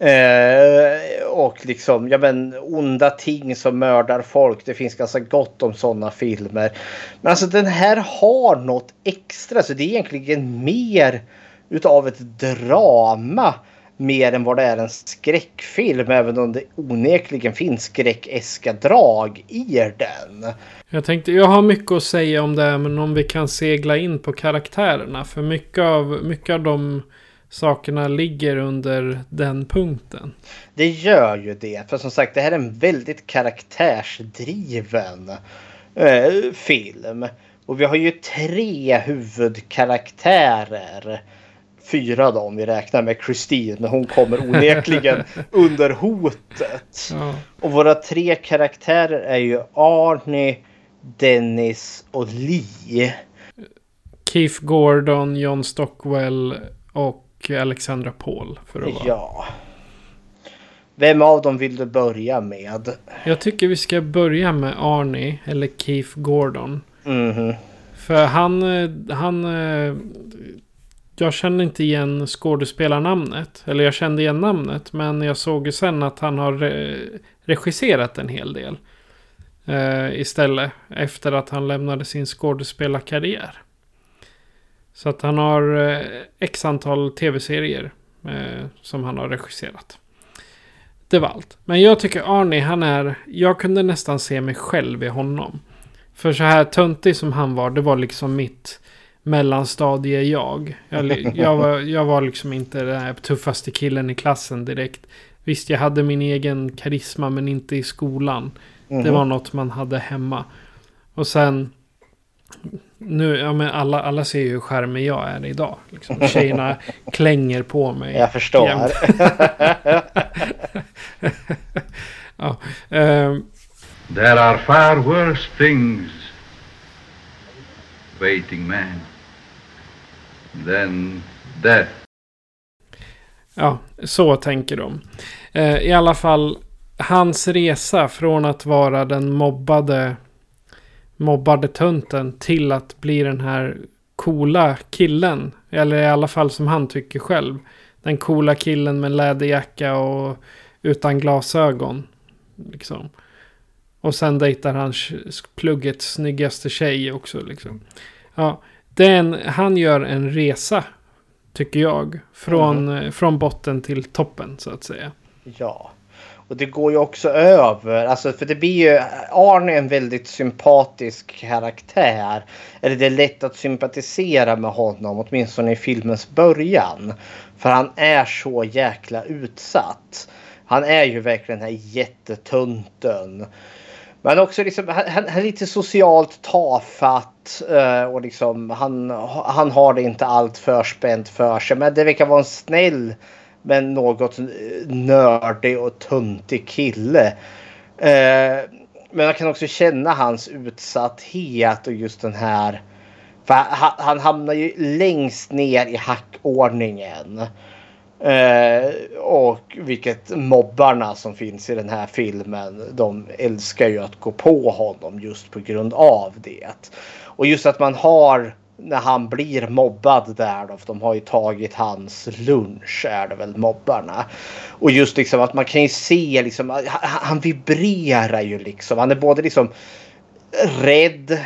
Eh, och liksom, ja men onda ting som mördar folk. Det finns ganska gott om sådana filmer. Men alltså den här har något extra. Så det är egentligen mer utav ett drama. Mer än vad det är en skräckfilm. Även om det onekligen finns skräckeska drag i den. Jag tänkte, jag har mycket att säga om det. Men om vi kan segla in på karaktärerna. För mycket av, mycket av de sakerna ligger under den punkten. Det gör ju det. För som sagt, det här är en väldigt karaktärsdriven eh, film. Och vi har ju tre huvudkaraktärer. Fyra då om vi räknar med Christine. Hon kommer [LAUGHS] onekligen under hotet. Ja. Och våra tre karaktärer är ju Arnie, Dennis och Lee. Keith Gordon, John Stockwell och och Alexandra Paul. För att vara. Ja. Vem av dem vill du börja med? Jag tycker vi ska börja med Arnie eller Keith Gordon. Mm. För han, han... Jag kände inte igen skådespelarnamnet. Eller jag kände igen namnet. Men jag såg ju sen att han har regisserat en hel del. Uh, istället. Efter att han lämnade sin skådespelarkarriär. Så att han har eh, x antal tv-serier eh, som han har regisserat. Det var allt. Men jag tycker Arnie, han är... Jag kunde nästan se mig själv i honom. För så här töntig som han var, det var liksom mitt mellanstadie jag. Jag, var, jag var liksom inte den här tuffaste killen i klassen direkt. Visst, jag hade min egen karisma men inte i skolan. Mm. Det mhm. var något man hade hemma. Och sen nu, ja men alla, alla ser ju hur charmig jag är idag. Liksom. Tjejerna [LAUGHS] klänger på mig. Jag förstår. [LAUGHS] ja, um. There are far worse things waiting man than death. Ja, så tänker de. Uh, I alla fall, hans resa från att vara den mobbade mobbade tönten till att bli den här coola killen. Eller i alla fall som han tycker själv. Den coola killen med läderjacka och utan glasögon. Liksom. Och sen dejtar han pluggets snyggaste tjej också. Liksom. Ja, den, han gör en resa, tycker jag. Från, mm. från botten till toppen, så att säga. Ja. Och det går ju också över. Alltså för det blir ju Arne en väldigt sympatisk karaktär. Eller det är lätt att sympatisera med honom. Åtminstone i filmens början. För han är så jäkla utsatt. Han är ju verkligen den här jättetunten. Men också liksom, han, han är lite socialt tafatt. Eh, och liksom, han, han har det inte allt förspänt för sig. Men det verkar vara en snäll men något eh, nördig och tuntig kille. Eh, men jag kan också känna hans utsatthet och just den här. För han, han hamnar ju längst ner i hackordningen. Eh, och vilket mobbarna som finns i den här filmen. De älskar ju att gå på honom just på grund av det. Och just att man har när han blir mobbad där då, för de har ju tagit hans lunch är det väl mobbarna. Och just liksom att man kan ju se liksom, han vibrerar ju liksom. Han är både liksom rädd,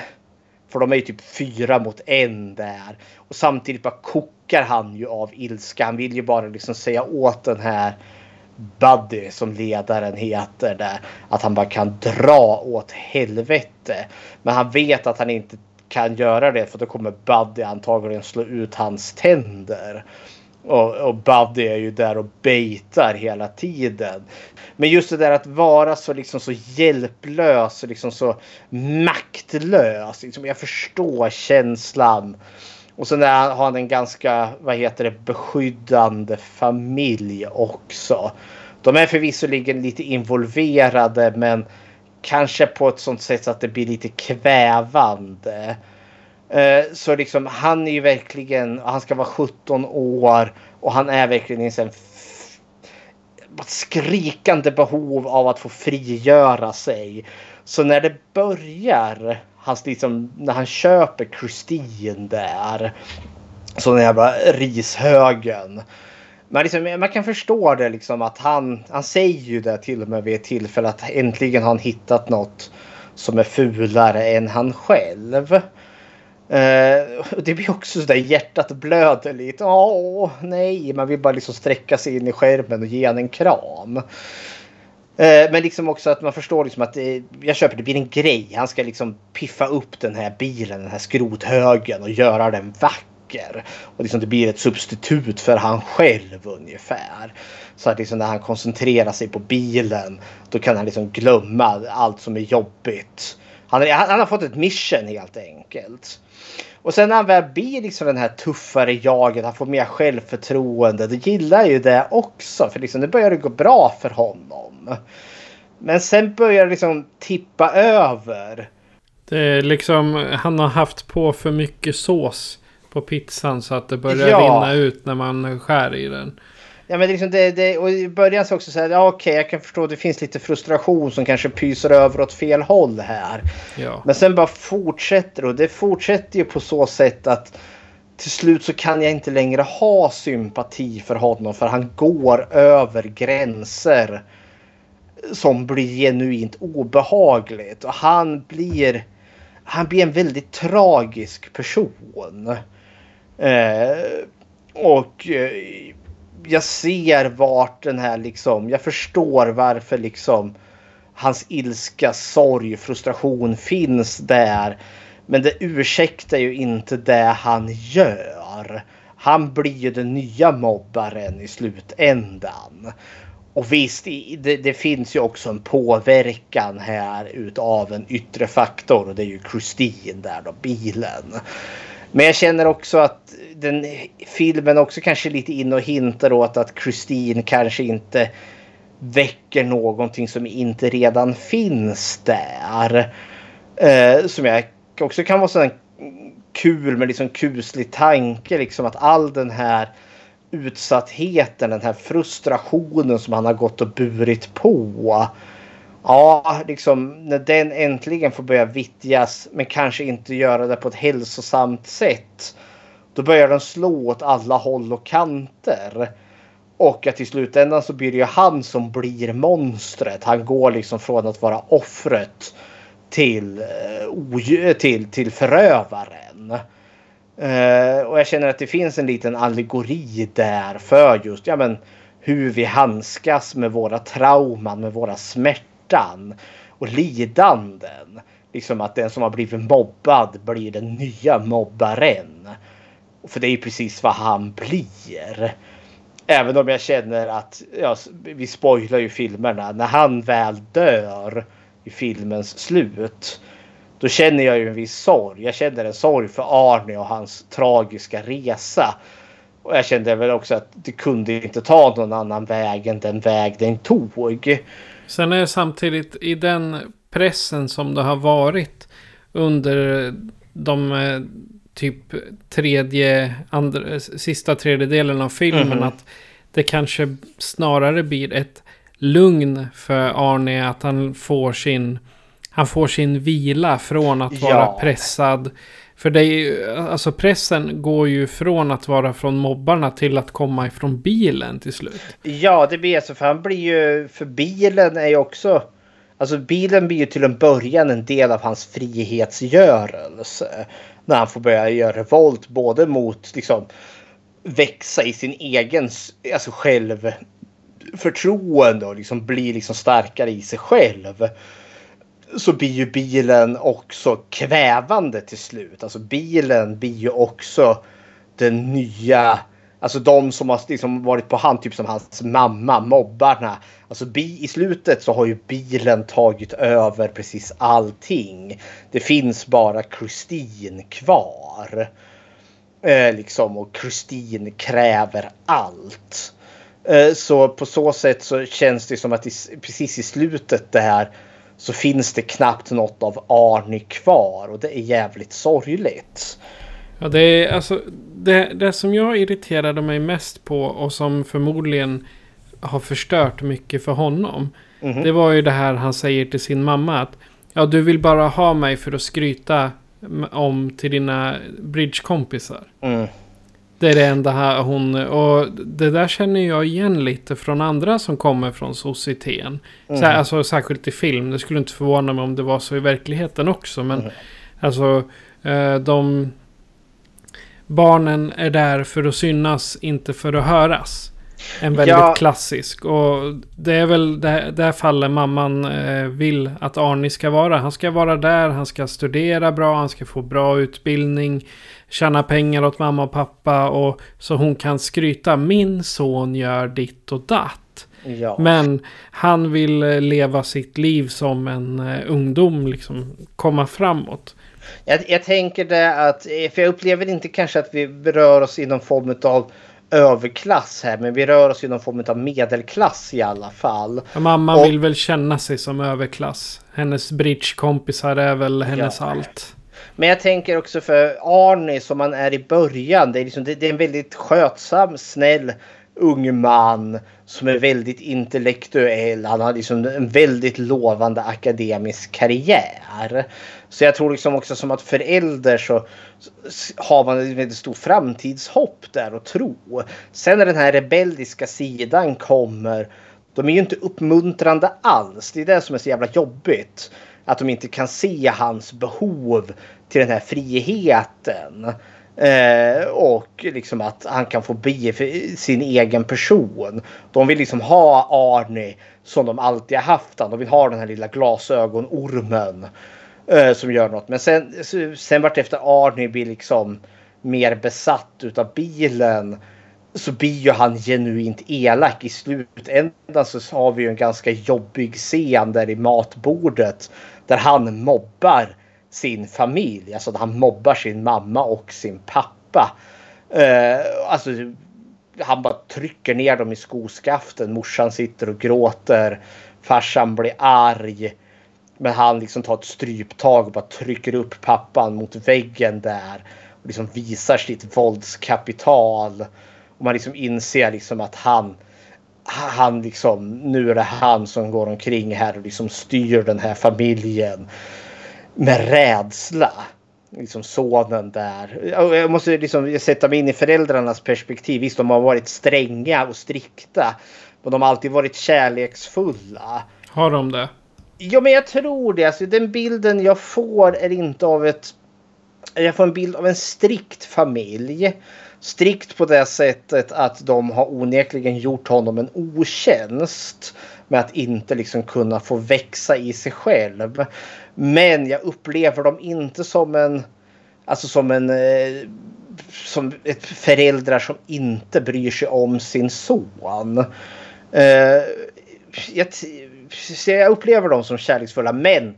för de är ju typ fyra mot en där. Och samtidigt bara kokar han ju av ilska. Han vill ju bara liksom säga åt den här Buddy som ledaren heter där. Att han bara kan dra åt helvete. Men han vet att han inte kan göra det för då kommer Buddy antagligen slå ut hans tänder. Och, och Buddy är ju där och baitar hela tiden. Men just det där att vara så liksom så hjälplös och liksom så maktlös. Liksom jag förstår känslan. Och sen har han en ganska, vad heter det, beskyddande familj också. De är förvisso lite involverade men kanske på ett sånt sätt så att det blir lite kvävande. Eh, så liksom han är ju verkligen, han ska vara 17 år och han är verkligen i en skrikande behov av att få frigöra sig. Så när det börjar, hans liksom, när han köper Christine där. Så den jävla rishögen. Man, liksom, man kan förstå det liksom att han, han säger ju det till och med vid ett tillfälle att äntligen har han hittat något som är fulare än han själv. Uh, det blir också sådär hjärtat blöder lite. Åh nej, man vill bara liksom sträcka sig in i skärmen och ge en kram. Uh, men liksom också att man förstår liksom att det, jag köper det blir en grej. Han ska liksom piffa upp den här bilen, den här skrothögen och göra den vacker. Och liksom det blir ett substitut för han själv ungefär. Så att liksom när han koncentrerar sig på bilen då kan han liksom glömma allt som är jobbigt. Han, han har fått ett mission helt enkelt. Och sen när han väl blir liksom den här tuffare jaget, han får mer självförtroende. Då gillar ju det också. För liksom, det börjar gå bra för honom. Men sen börjar det liksom tippa över. Det är liksom, han har haft på för mycket sås på pizzan så att det börjar Ja. rinna ut när man skär i den. Ja, men liksom det, det, och i början så också så här, ja, okej, jag kan förstå att det finns lite frustration som kanske pyser över åt fel håll här. Ja. Men sen bara fortsätter och det fortsätter ju på så sätt att till slut så kan jag inte längre ha sympati för honom för han går över gränser som blir genuint obehagligt och han blir han blir en väldigt tragisk person. Eh, och eh, jag ser vart den här liksom, jag förstår varför liksom hans ilska, sorg, frustration finns där. Men det ursäktar ju inte det han gör. Han blir ju den nya mobbaren i slutändan. Och visst, det, det finns ju också en påverkan här utav en yttre faktor och det är ju Christine där då, bilen. Men jag känner också att den filmen också kanske lite in och hintar åt att Christine kanske inte väcker någonting som inte redan finns där. Eh, som jag också kan vara sån kul med liksom kuslig tanke liksom att all den här utsattheten, den här frustrationen som han har gått och burit på. Ja, liksom när den äntligen får börja vittjas men kanske inte göra det på ett hälsosamt sätt. Då börjar den slå åt alla håll och kanter. Och att i slutändan så blir det ju han som blir monstret. Han går liksom från att vara offret till, eh, till, till förövaren. Eh, och jag känner att det finns en liten allegori där för just ja, men, hur vi handskas med våra trauman, med våra smärtan och lidanden. Liksom att den som har blivit mobbad blir den nya mobbaren. För det är ju precis vad han blir. Även om jag känner att, ja, vi spoilar ju filmerna, när han väl dör i filmens slut. Då känner jag ju en viss sorg. Jag känner en sorg för Arne och hans tragiska resa. Och jag kände väl också att det kunde inte ta någon annan väg än den väg den tog. Sen är det samtidigt i den pressen som det har varit under de eh, typ tredje, andra, sista tredjedelen av filmen. Mhm. Att det kanske snarare blir ett lugn för Arne att han får sin, han får sin vila från att vara Ja. pressad. För det är ju, alltså pressen går ju från att vara från mobbarna till att komma ifrån bilen till slut. Ja, det blir så. För han blir ju... För bilen är ju också... Alltså bilen blir ju till en början en del av hans frihetsgörelse. När han får börja göra revolt både mot liksom växa i sin egen alltså självförtroende och liksom bli liksom starkare i sig själv. Så blir ju bilen också kvävande till slut. Alltså bilen blir ju också den nya Alltså de som har liksom varit på hand, typ som hans mamma, mobbarna. Alltså bi, i slutet så har ju bilen tagit över precis allting. Det finns bara Christine kvar. Eh, liksom och Christine kräver allt. Eh, så på så sätt så känns det som att i, precis i slutet där så finns det knappt något av Arne kvar och det är jävligt sorgligt. Ja, det är alltså det, det som jag irriterade mig mest på och som förmodligen har förstört mycket för honom. Mhm. Det var ju det här han säger till sin mamma att Ja, du vill bara ha mig för att skryta om till dina bridgekompisar. Mm. Det är det enda här hon... Och det där känner jag igen lite från andra som kommer från societeten. Mm. Så här, alltså särskilt i film. Det skulle inte förvåna mig om det var så i verkligheten också. Men Mm. alltså eh, de... Barnen är där för att synas, inte för att höras. En väldigt Ja. klassisk. Och det är väl det, det fallet mamman eh, vill att Arnie ska vara. Han ska vara där, han ska studera bra, han ska få bra utbildning. Tjäna pengar åt mamma och pappa. Och så hon kan skryta. Min son gör ditt och datt. Ja. Men han vill eh, leva sitt liv som en eh, ungdom. Liksom komma framåt. Jag, jag tänker det att, eh, för jag upplever inte kanske att vi rör oss i någon form av överklass här, men vi rör oss i någon form av medelklass i alla fall. Ja, Mamma Och- vill väl känna sig som överklass. Hennes bridgekompisar är väl hennes Ja. allt. Men jag tänker också för Arnie som han är i början. Det är, liksom, det, det är en väldigt skötsam, snäll ung man som är väldigt intellektuell. Han har liksom en väldigt lovande akademisk karriär. Så jag tror liksom också som att förälder så har man ett väldigt stort framtidshopp där och tro. Sen när den här rebelliska sidan kommer. De är ju inte uppmuntrande alls. Det är det som är så jävla jobbigt. Att de inte kan se hans behov till den här friheten. Eh, och liksom att han kan få bli sin egen person. De vill liksom ha Arnie som de alltid har haft han. De vill ha den här lilla glasögonormen. Eh, som gör något. Men sen, sen vart efter Arnie blir liksom mer besatt utav bilen. Så blir ju han genuint elak i slutändan så har vi ju en ganska jobbig scen där i matbordet. Där han mobbar sin familj. Alltså han mobbar sin mamma och sin pappa. Eh, alltså han bara trycker ner dem i skoskaften. Morsan sitter och gråter. Farsan blir arg. Men han liksom tar ett stryptag och bara trycker upp pappan mot väggen där. Och liksom visar sitt våldskapital. Och man liksom inser liksom att han han liksom, nu är det han som går omkring här och liksom styr den här familjen med rädsla. Liksom sonen där. Jag måste liksom sätta mig in i föräldrarnas perspektiv. Visst, de har varit stränga och strikta. Men de har alltid varit kärleksfulla. Har de det? Ja, men jag tror det. Alltså, den bilden jag får är inte av ett... Jag får en bild av en strikt familj. Strikt på det sättet att de har onekligen gjort honom en otjänst. Med att inte liksom kunna få växa i sig själv. Men jag upplever dem inte som en... Alltså som en... Eh, som ett föräldrar som inte bryr sig om sin son. Eh, jag, jag upplever dem som kärleksfulla men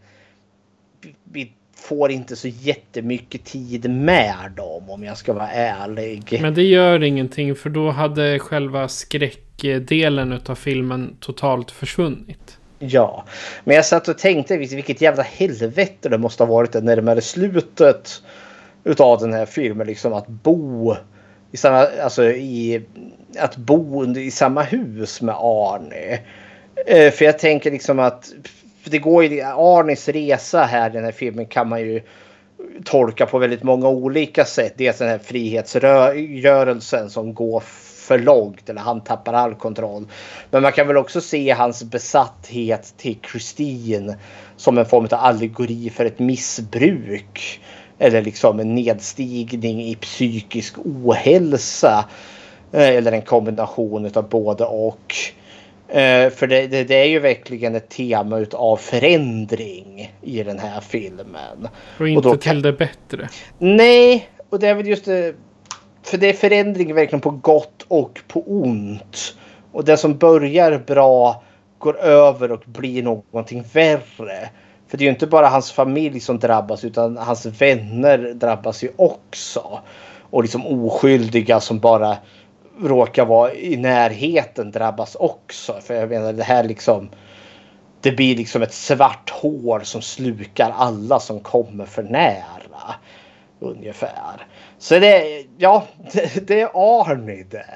vi- får inte så jättemycket tid med dem om jag ska vara ärlig. Men det gör ingenting för då hade själva skräckdelen utav filmen totalt försvunnit. Ja, men jag satt och tänkte vilket jävla helvete det måste ha varit det närmare slutet utav den här filmen. Liksom att bo i samma, alltså i, att bo under- i samma hus med Arne. Eh, för jag tänker liksom att det går ju, Arnes resa här i den här filmen kan man ju tolka på väldigt många olika sätt. Dels den här frihetsrörelsen som går för långt eller han tappar all kontroll. Men man kan väl också se hans besatthet till Christine som en form av allegori för ett missbruk. Eller liksom en nedstigning i psykisk ohälsa. Eh, Eller en kombination av både och. Eh, För det, det, det är ju verkligen ett tema utav förändring i den här filmen. Och inte då kan- till det bättre. Nej, och det är väl just det. För det är förändring verkligen på gott och på ont. Och det som börjar bra går över och blir någonting värre. För det är ju inte bara hans familj som drabbas utan hans vänner drabbas ju också. Och liksom oskyldiga som bara råkar vara i närheten drabbas också. För jag menar det här liksom. Det blir liksom ett svart hål som slukar alla som kommer för nära. Ungefär. Så det, ja, [LAUGHS] det, det är Arnie det.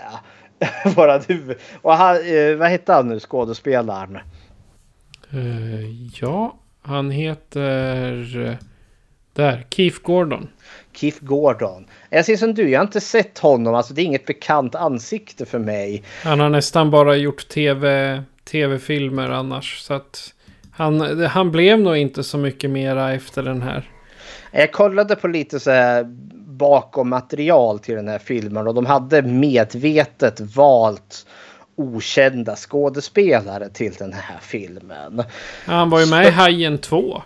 [LAUGHS] Bara du. Och han, eh, vad hette han nu skådespelaren? Eh, ja, Han heter... eh, Där, Keith Gordon. Keith Gordon. Jag ser som du, jag har inte sett honom. Alltså det är inget bekant ansikte för mig. Han har nästan bara gjort tv, tv-filmer annars. Så att han, han blev nog inte så mycket mera efter den här. Jag kollade på lite så här bakom material till den här filmen och de hade medvetet valt okända skådespelare till den här filmen. Han var ju med i Hajen 2.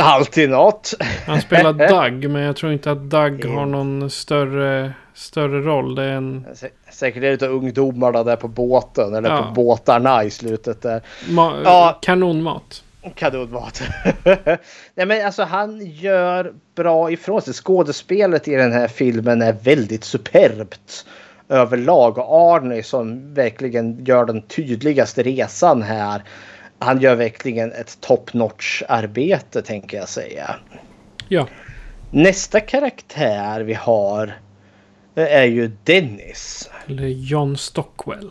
Alltid något. Han spelar [LAUGHS] Doug, men jag tror inte att Doug har någon större, större roll. Det är en... Sä- Säkert är det utav ungdomarna där på båten eller Ja. på båtarna i slutet där. Ma- Ja. Kanonmat. Kanonmat. [LAUGHS] Nej men alltså han gör bra ifrån sig. Skådespelet i den här filmen är väldigt superbt överlag. Och Arnie som verkligen gör den tydligaste resan här. Han gör verkligen ett top notch arbete tänker jag säga. Ja. Nästa karaktär vi har eh, är ju Dennis. Eller John Stockwell.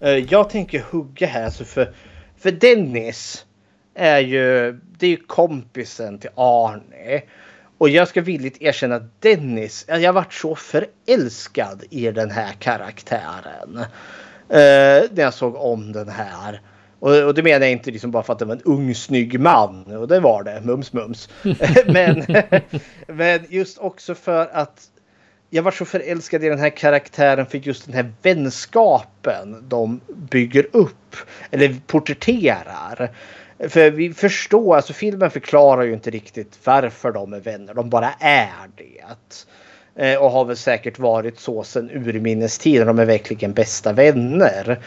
Eh, Jag tänker hugga här för, för Dennis är ju, det är ju kompisen till Arne. Och jag ska villigt erkänna att Dennis, jag varit så förälskad i den här karaktären. Eh, när jag såg om den här. Och, och det menar jag inte liksom bara för att det var en ung snygg man. Och det var det, mums mums. [LAUGHS] [LAUGHS] men, men just också för att jag var så förälskad i den här karaktären för just den här vänskapen de bygger upp. Eller porträtterar. För vi förstår, alltså filmen förklarar ju inte riktigt varför de är vänner. De bara är det. Eh, och har väl säkert varit så sedan urminnes tider. De är verkligen bästa vänner.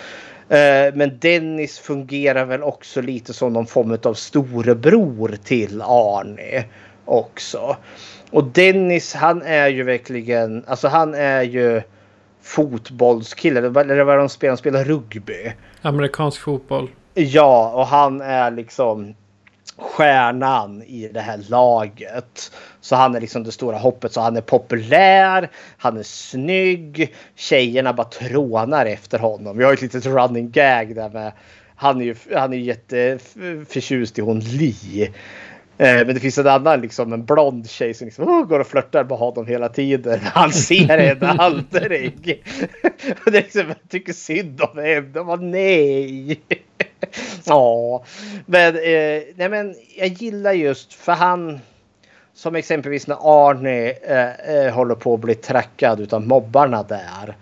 Eh, men Dennis fungerar väl också lite som någon form av storebror till Arne också. Och Dennis han är ju verkligen, alltså han är ju fotbollskille. Eller vad är det de spelar? De spelar rugby. Amerikansk fotboll. Ja, och han är liksom stjärnan i det här laget. Så han är liksom det stora hoppet. Så han är populär, han är snygg. Tjejerna bara trånar efter honom. Vi har ett litet running gag där med. Han är ju han är jätteförtjust i hon Lee. Eh, men det finns en annan, liksom en blond tjej som liksom, oh, går och flörtar med honom hela tiden. [LAUGHS] Han ser henne aldrig. [LAUGHS] Det är liksom, jag tycker synd om henne. De bara, nej. [LAUGHS] Ja, men, eh, nej, men jag gillar just för han som exempelvis när Arne eh, eh, håller på att bli trackad utav mobbarna där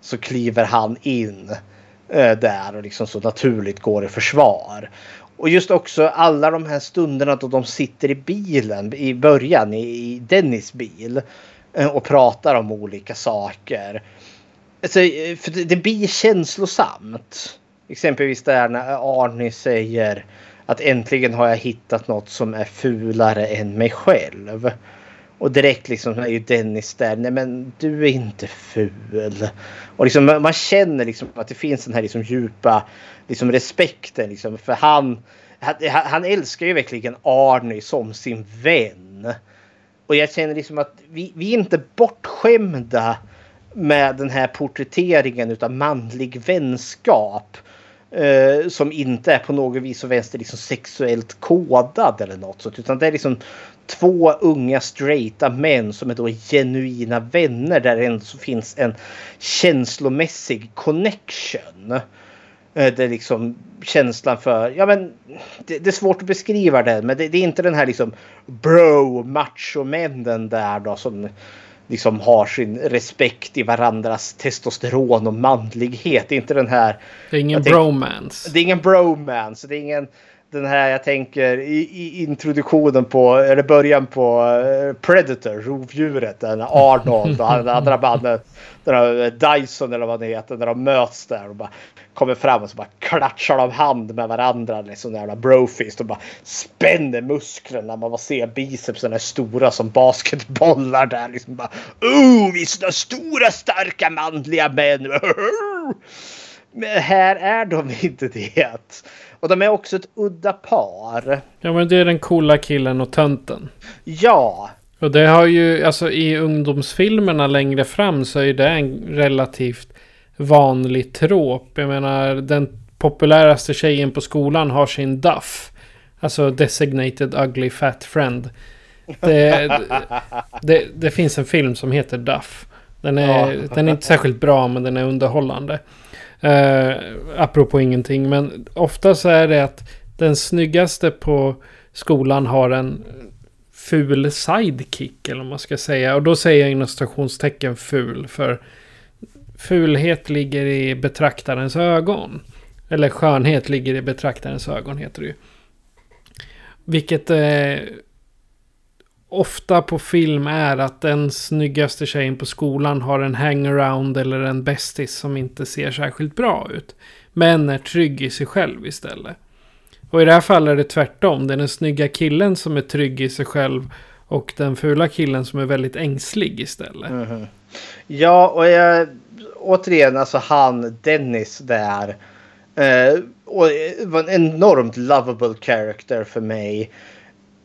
så kliver han in eh, där och liksom så naturligt går i försvar. Och just också alla de här stunderna då de sitter i bilen i början i, i Dennis bil eh, och pratar om olika saker. Alltså, eh, för det, det blir känslosamt. Exempelvis där när Arne säger att äntligen har jag hittat något som är fulare än mig själv. Och direkt liksom är ju Dennis där. Nej men du är inte ful. Och liksom man känner liksom att det finns den här liksom djupa liksom respekten liksom för han. Han, han älskar ju verkligen Arne som sin vän. Och jag känner liksom att vi, vi är inte bortskämda med den här porträtteringen utav manlig vänskap. Eh, som inte är på något vis och vänster liksom sexuellt kodad eller något sånt. Utan det är liksom två unga straighta män som är då genuina vänner där det ändå finns en känslomässig connection. Eh, det är liksom känslan för, ja men det, det är svårt att beskriva det men det, det är inte den här liksom bro machomännen där då som liksom har sin respekt i varandras testosteron och manlighet. Det är inte den här. Det är ingen tänk- bromance. Det är ingen bromance. Det är ingen den här jag tänker i, i introduktionen på eller början på eh, Predator, rovdjuret. Den Arnold och han- den andra bandet. Den här eh, Dyson eller vad det heter. När de möts där och bara kommer fram och så bara klatschar de hand med varandra. Liksom jävla brofist och bara spänner musklerna. Man bara ser bicepsen är stora som basketbollar där. Liksom bara oh, vi är sådana stora starka manliga män. [LAUGHS] Men här är de [LAUGHS] inte det. Och de är också ett udda par. Ja men det är den coola killen och tönten. Ja, Och det har ju, alltså i ungdomsfilmerna längre fram så är det en relativt vanlig trop. Jag menar den populäraste tjejen på skolan har sin duff. Alltså designated ugly fat friend. Det, [LAUGHS] det, det finns en film som heter Duff. Den är, Ja. den är inte särskilt bra men den är underhållande. Eh, apropå ingenting. Men ofta så är det att den snyggaste på skolan har en ful sidekick. Eller vad man ska säga. Och då säger jag inom stationstecken ful. För fulhet ligger i betraktarens ögon. Eller skönhet ligger i betraktarens ögon heter det ju. Vilket eh, ofta på film är att den snyggaste tjejen på skolan har en hangaround eller en bästis som inte ser särskilt bra ut. Men är trygg i sig själv istället. Och i det här fallet är det tvärtom. Det är den snygga killen som är trygg i sig själv. Och den fula killen som är väldigt ängslig istället. Mhm. Ja, och jag, återigen, alltså han Dennis där. Eh, och det var en enormt lovable character för mig.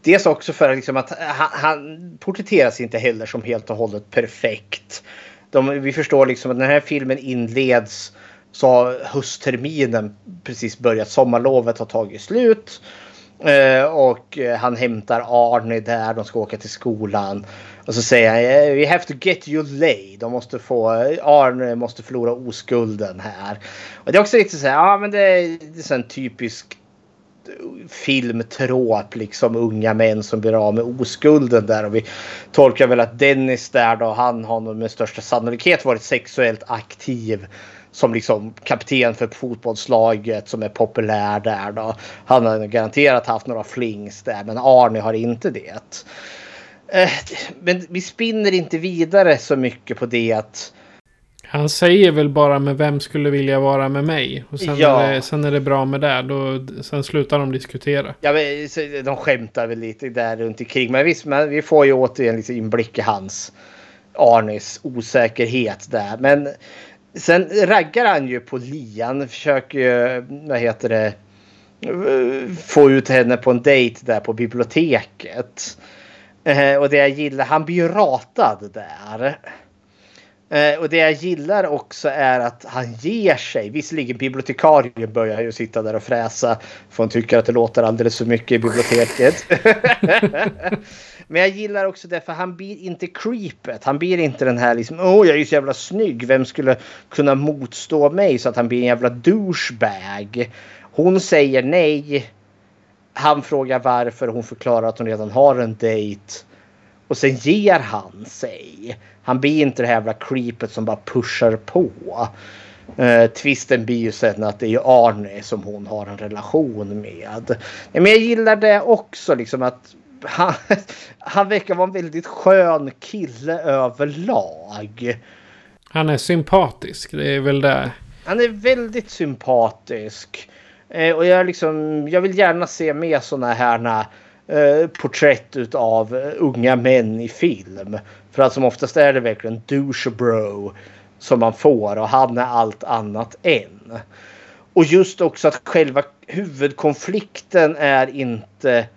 Dels också för liksom att han, han porträtteras inte heller som helt och hållet perfekt. De, vi förstår liksom att när den här filmen inleds så har höstterminen precis börjat. Sommarlovet har tagit slut. Eh, och eh, han hämtar Arne där. De ska åka till skolan. Och så säger han eh, We have to get you laid. De måste få, eh, Arne måste förlora oskulden här. Och det är också lite så här, ja men det är, det är så en typisk filmtråp liksom unga män som blir av med oskulden där och vi tolkar väl att Dennis där då han har nog med största sannolikhet varit sexuellt aktiv som liksom kapten för fotbollslaget som är populär där då. Han har garanterat haft några flings där men Arne har inte det. Eh, men vi spinner inte vidare så mycket på det att han säger väl bara med vem skulle vilja vara med mig. Och sen, Ja. är, det, sen är det bra med det. Då, sen slutar de diskutera. Ja, men, de skämtar väl lite där runt omkring. Men visst, men vi får ju återigen lite inblick i hans Arnes osäkerhet där. Men sen raggar han ju på Lian. Försöker ju, vad heter det, få ut henne på en dejt där på biblioteket. Eh, och det jag gillar, han blir ju ratad där. Eh, och det jag gillar också är att han ger sig. Visserligen bibliotekarien börjar ju sitta där och fräsa. För hon tycker att det låter alldeles för mycket i biblioteket. [LAUGHS] Men jag gillar också det för han blir inte creepet. Han blir inte den här liksom åh jag är så jävla snygg. Vem skulle kunna motstå mig så att han blir en jävla douchebag. Hon säger nej. Han frågar varför. Hon förklarar att hon redan har en dejt. Och sen ger han sig. Han blir inte det här jävla creepet som bara pushar på. Uh, twisten blir ju sen att det är Arne som hon har en relation med. Men jag gillar det också liksom att han, [LAUGHS] han verkar vara en väldigt skön kille överlag. Han är sympatisk. Det är väl det. Han är väldigt sympatisk. Eh, och jag, liksom, jag vill gärna se mer sådana här eh, porträtt utav eh, unga män i film. För att som oftast är det verkligen Douchebro som man får och han är allt annat än. Och just också att själva huvudkonflikten är inte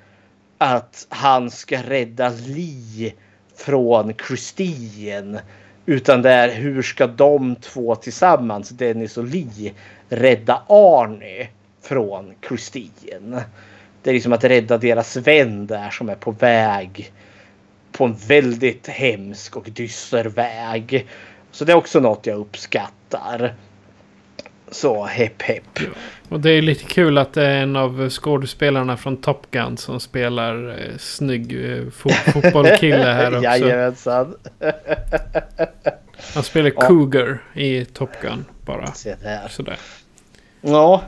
att han ska rädda Lee från Christine. Utan det är hur ska de två tillsammans, Dennis och Lee, rädda Arne från Christine. Det är liksom att rädda deras vän där som är på väg på en väldigt hemsk och dyster väg. Så det är också något jag uppskattar. Så hepp hepp. Och det är lite kul att det är en av skådespelarna från Top Gun som spelar eh, snygg eh, fo- [LAUGHS] fotbollkille här också. Jajamensan. Han spelar Ja. Cougar i Top Gun bara. Se där. Sådär. Ja.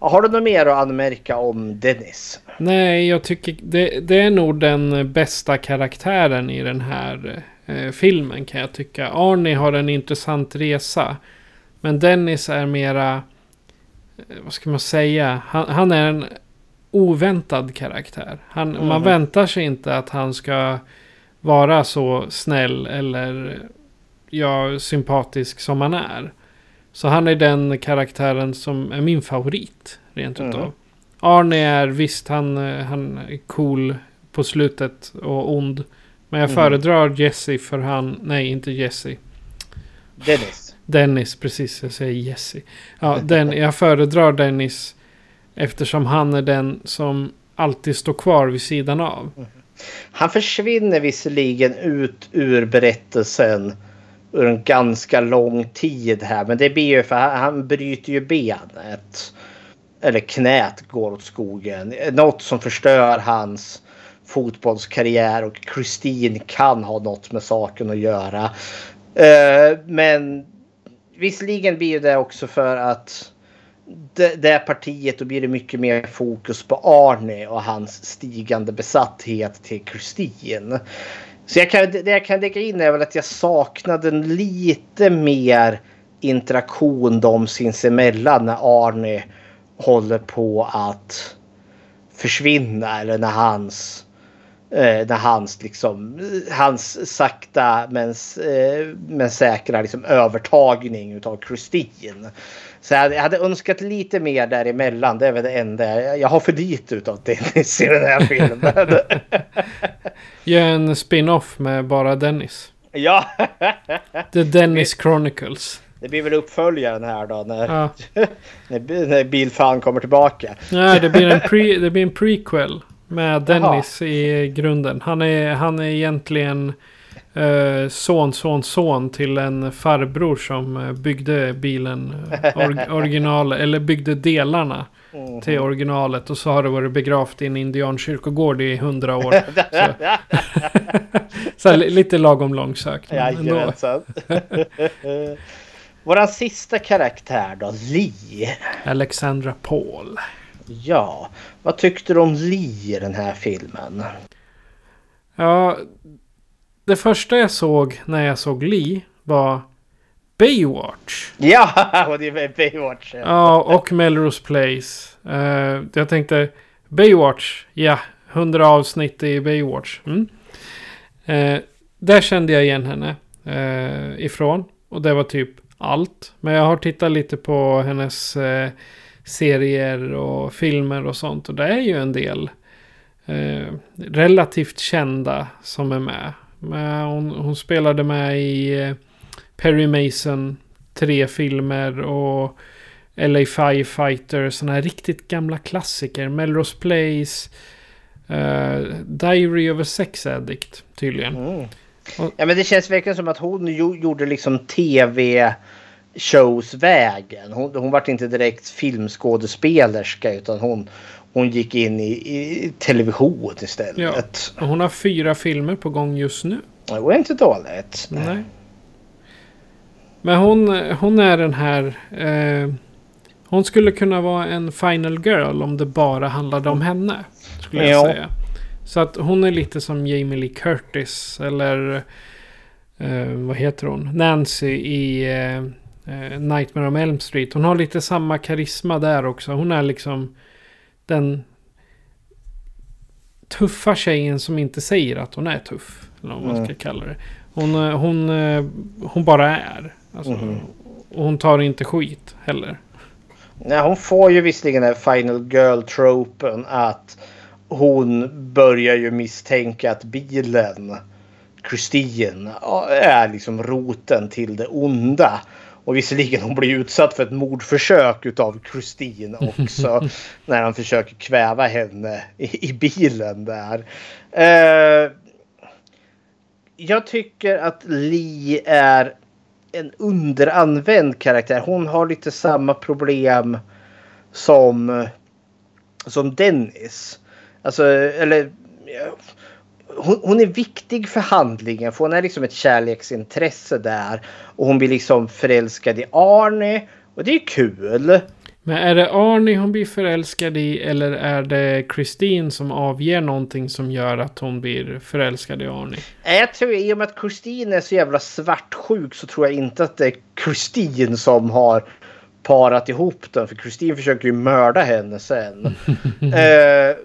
Har du något mer att anmärka om Dennis? Nej, jag tycker det, det är nog den bästa karaktären i den här eh, filmen kan jag tycka. Arnie har en intressant resa. Men Dennis är mera, eh, vad ska man säga, han, han är en oväntad karaktär. Han, Man Mhm. väntar sig inte att han ska vara så snäll eller ja, sympatisk som han är. Så han är den karaktären som är min favorit. Rent Mm. utav. Arne är visst, han, han är cool på slutet och ond. Men jag Mhm. föredrar Jesse för han, nej inte Jesse. Dennis. Dennis, precis. Jag säger Jesse. Ja, den, jag föredrar Dennis eftersom han är den som alltid står kvar vid sidan av. Han försvinner visserligen ut ur berättelsen en ganska lång tid här. Men det blir ju för han, han bryter ju benet. Eller knät går åt skogen. Något som förstör hans fotbollskarriär och Kristin kan ha något med saken att göra. Eh, men visserligen blir det också för att det, det partiet då blir det mycket mer fokus på Arne och hans stigande besatthet till Kristin. Så jag kan, det jag kan lägga in är väl att jag saknade lite mer interaktion de sinsemellan när Arne håller på att försvinna eller när hans eh, när hans liksom hans sakta men, eh, men säkra liksom övertagning utav Kristin. Så jag hade, önskat lite mer däremellan. Det är väl det enda. Jag har för lite utav Dennis i den här filmen. [LAUGHS] Gör en spin-off med bara Dennis. ja. [LAUGHS] The Dennis Chronicles. Det blir väl uppföljaren här då när, Ja. [LAUGHS] när, när Bilfan kommer tillbaka. Nej, det blir en, pre, det blir en prequel. Med Dennis i grunden. Han är, han är egentligen eh, son, son, son till en farbror som eh, byggde bilen. eh, Or, [LAUGHS] original, eller byggde delarna Mhm. till originalet. Och så har det varit begravt i en indiankyrkogård i hundra år. Så, [LAUGHS] så lite lagom långsökt. Jajamensan. Våran sista karaktär då, Lee. Alexandra Paul. Ja, vad tyckte du om Lee i den här filmen? Ja, det första jag såg när jag såg Lee var Baywatch. Ja, [LAUGHS] och det är Baywatch. Ja, och Melrose Place. Eh, jag tänkte Baywatch, ja, 100 avsnitt i Baywatch. Mm. Eh, där kände jag igen henne eh, ifrån. Och det var typ allt. Men jag har tittat lite på hennes serier och filmer och sånt. Och det är ju en del relativt kända som är med. Men hon, hon spelade med i eh, Perry Mason, tre filmer och LA Firefighter, sådana här riktigt gamla klassiker. Melrose Place, eh, Diary of a Sex Addict tydligen. Mm. Ja, men det känns verkligen som att hon jo- gjorde liksom tv showsvägen. Hon, hon var inte direkt filmskådespelerska utan hon, hon gick in i, i television istället. Ja, hon har fyra filmer på gång just nu. Det var inte dåligt. Nej. Men hon, hon är den här... Eh, hon skulle kunna vara en final girl om det bara handlade om henne. Skulle jag Ja. säga. Så att hon är lite som Jamie Lee Curtis. Eller eh, vad heter hon? Nancy i eh, eh, Nightmare on Elm Street. Hon har lite samma karisma där också. Hon är liksom den tuffa tjejen som inte säger att hon är tuff. Eller vad man ska Mm. kalla det. Hon, eh, hon, eh, hon bara är. Alltså, Mhm. Och hon tar inte skit heller. Nej, hon får ju visserligen den final girl-tropen att hon börjar ju misstänka att bilen, Christine, är liksom roten till det onda. Och visserligen hon blir utsatt för ett mordförsök utav Christine också. [LAUGHS] när han försöker kväva henne i, i bilen där. Eh, jag tycker att Lee är en underanvänd karaktär. Hon har lite samma problem som, som Dennis. Alltså, eller... Hon, hon är viktig för handlingen för hon är liksom ett kärleksintresse där. Och hon blir liksom förälskad i Arne. Och det är kul. Men är det Arnie hon blir förälskad i eller är det Christine som avger någonting som gör att hon blir förälskad i Arnie? Jag tror i och med att Christine är så jävla svartsjuk så tror jag inte att det är Christine som har parat ihop den. För Christine försöker ju mörda henne sen. [LAUGHS] eh,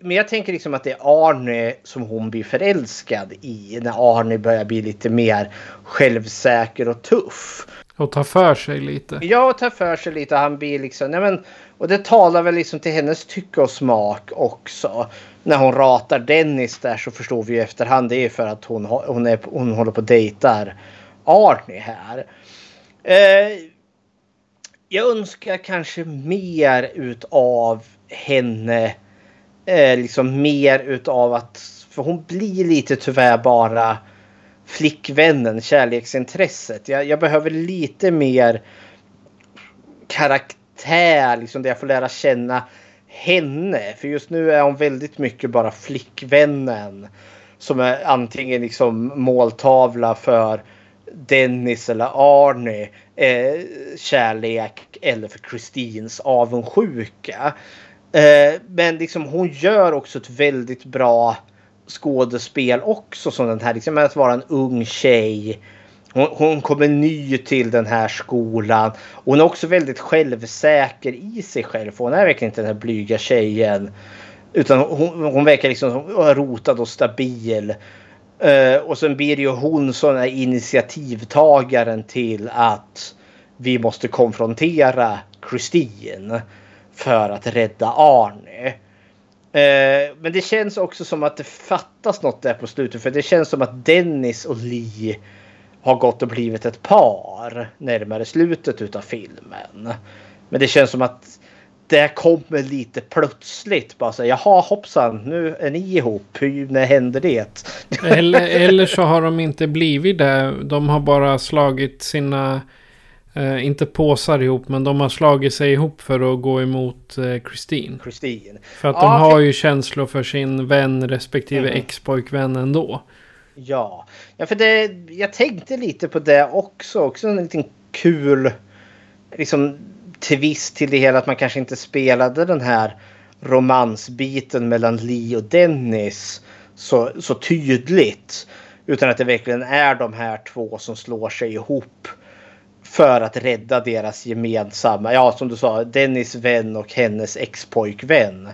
men jag tänker liksom att det är Arne som hon blir förälskad i. När Arne börjar bli lite mer självsäker och tuff. Och tar för sig lite. Ja, och tar för sig lite. Han blir liksom... Nej, men, och det talar väl liksom till hennes tycke och smak också. När hon ratar Dennis där så förstår vi ju efterhand det är för att hon, hon, är, hon håller på och dejtar Arnie här. Eh, jag önskar kanske mer utav henne eh, liksom mer utav att, för hon blir lite tyvärr bara flickvännen, kärleksintresset. Jag, jag behöver lite mer karaktär, liksom där jag får lära känna henne. För just nu är hon väldigt mycket bara flickvännen. Som är antingen liksom måltavla för Dennis eller Arnie eh, kärlek eller för Kristins avundsjuka. Eh, men liksom hon gör också ett väldigt bra skådespel också som den här. Liksom att vara en ung tjej. Hon, hon kommer ny till den här skolan. Hon är också väldigt självsäker i sig själv. Hon är verkligen inte den här blyga tjejen. Utan hon, hon verkar liksom rotad och stabil. Uh, och sen blir det ju hon som är initiativtagaren till att vi måste konfrontera Christine för att rädda Arne. Eh, men det känns också som att det fattas något där på slutet. För det känns som att Dennis och Lee har gått och blivit ett par närmare slutet utav filmen. Men det känns som att det kommer lite plötsligt. Bara så jaha hoppsan, nu är ni ihop. Hur, när händer det? Eller, eller så har de inte blivit det. De har bara slagit sina, eh, inte påsar ihop, men de har slagit sig ihop för att gå emot eh, Christine. Christine. För att de ja, har ju känslor för sin vän respektive mm. ex-pojkvän ändå. Ja. ja, för det, jag tänkte lite på det också. Också en liten kul liksom twist till det hela att man kanske inte spelade den här romansbiten mellan Lee och Dennis så, så tydligt. Utan att det verkligen är de här två som slår sig ihop för att rädda deras gemensamma, ja som du sa, Dennis vän och hennes expojkvän.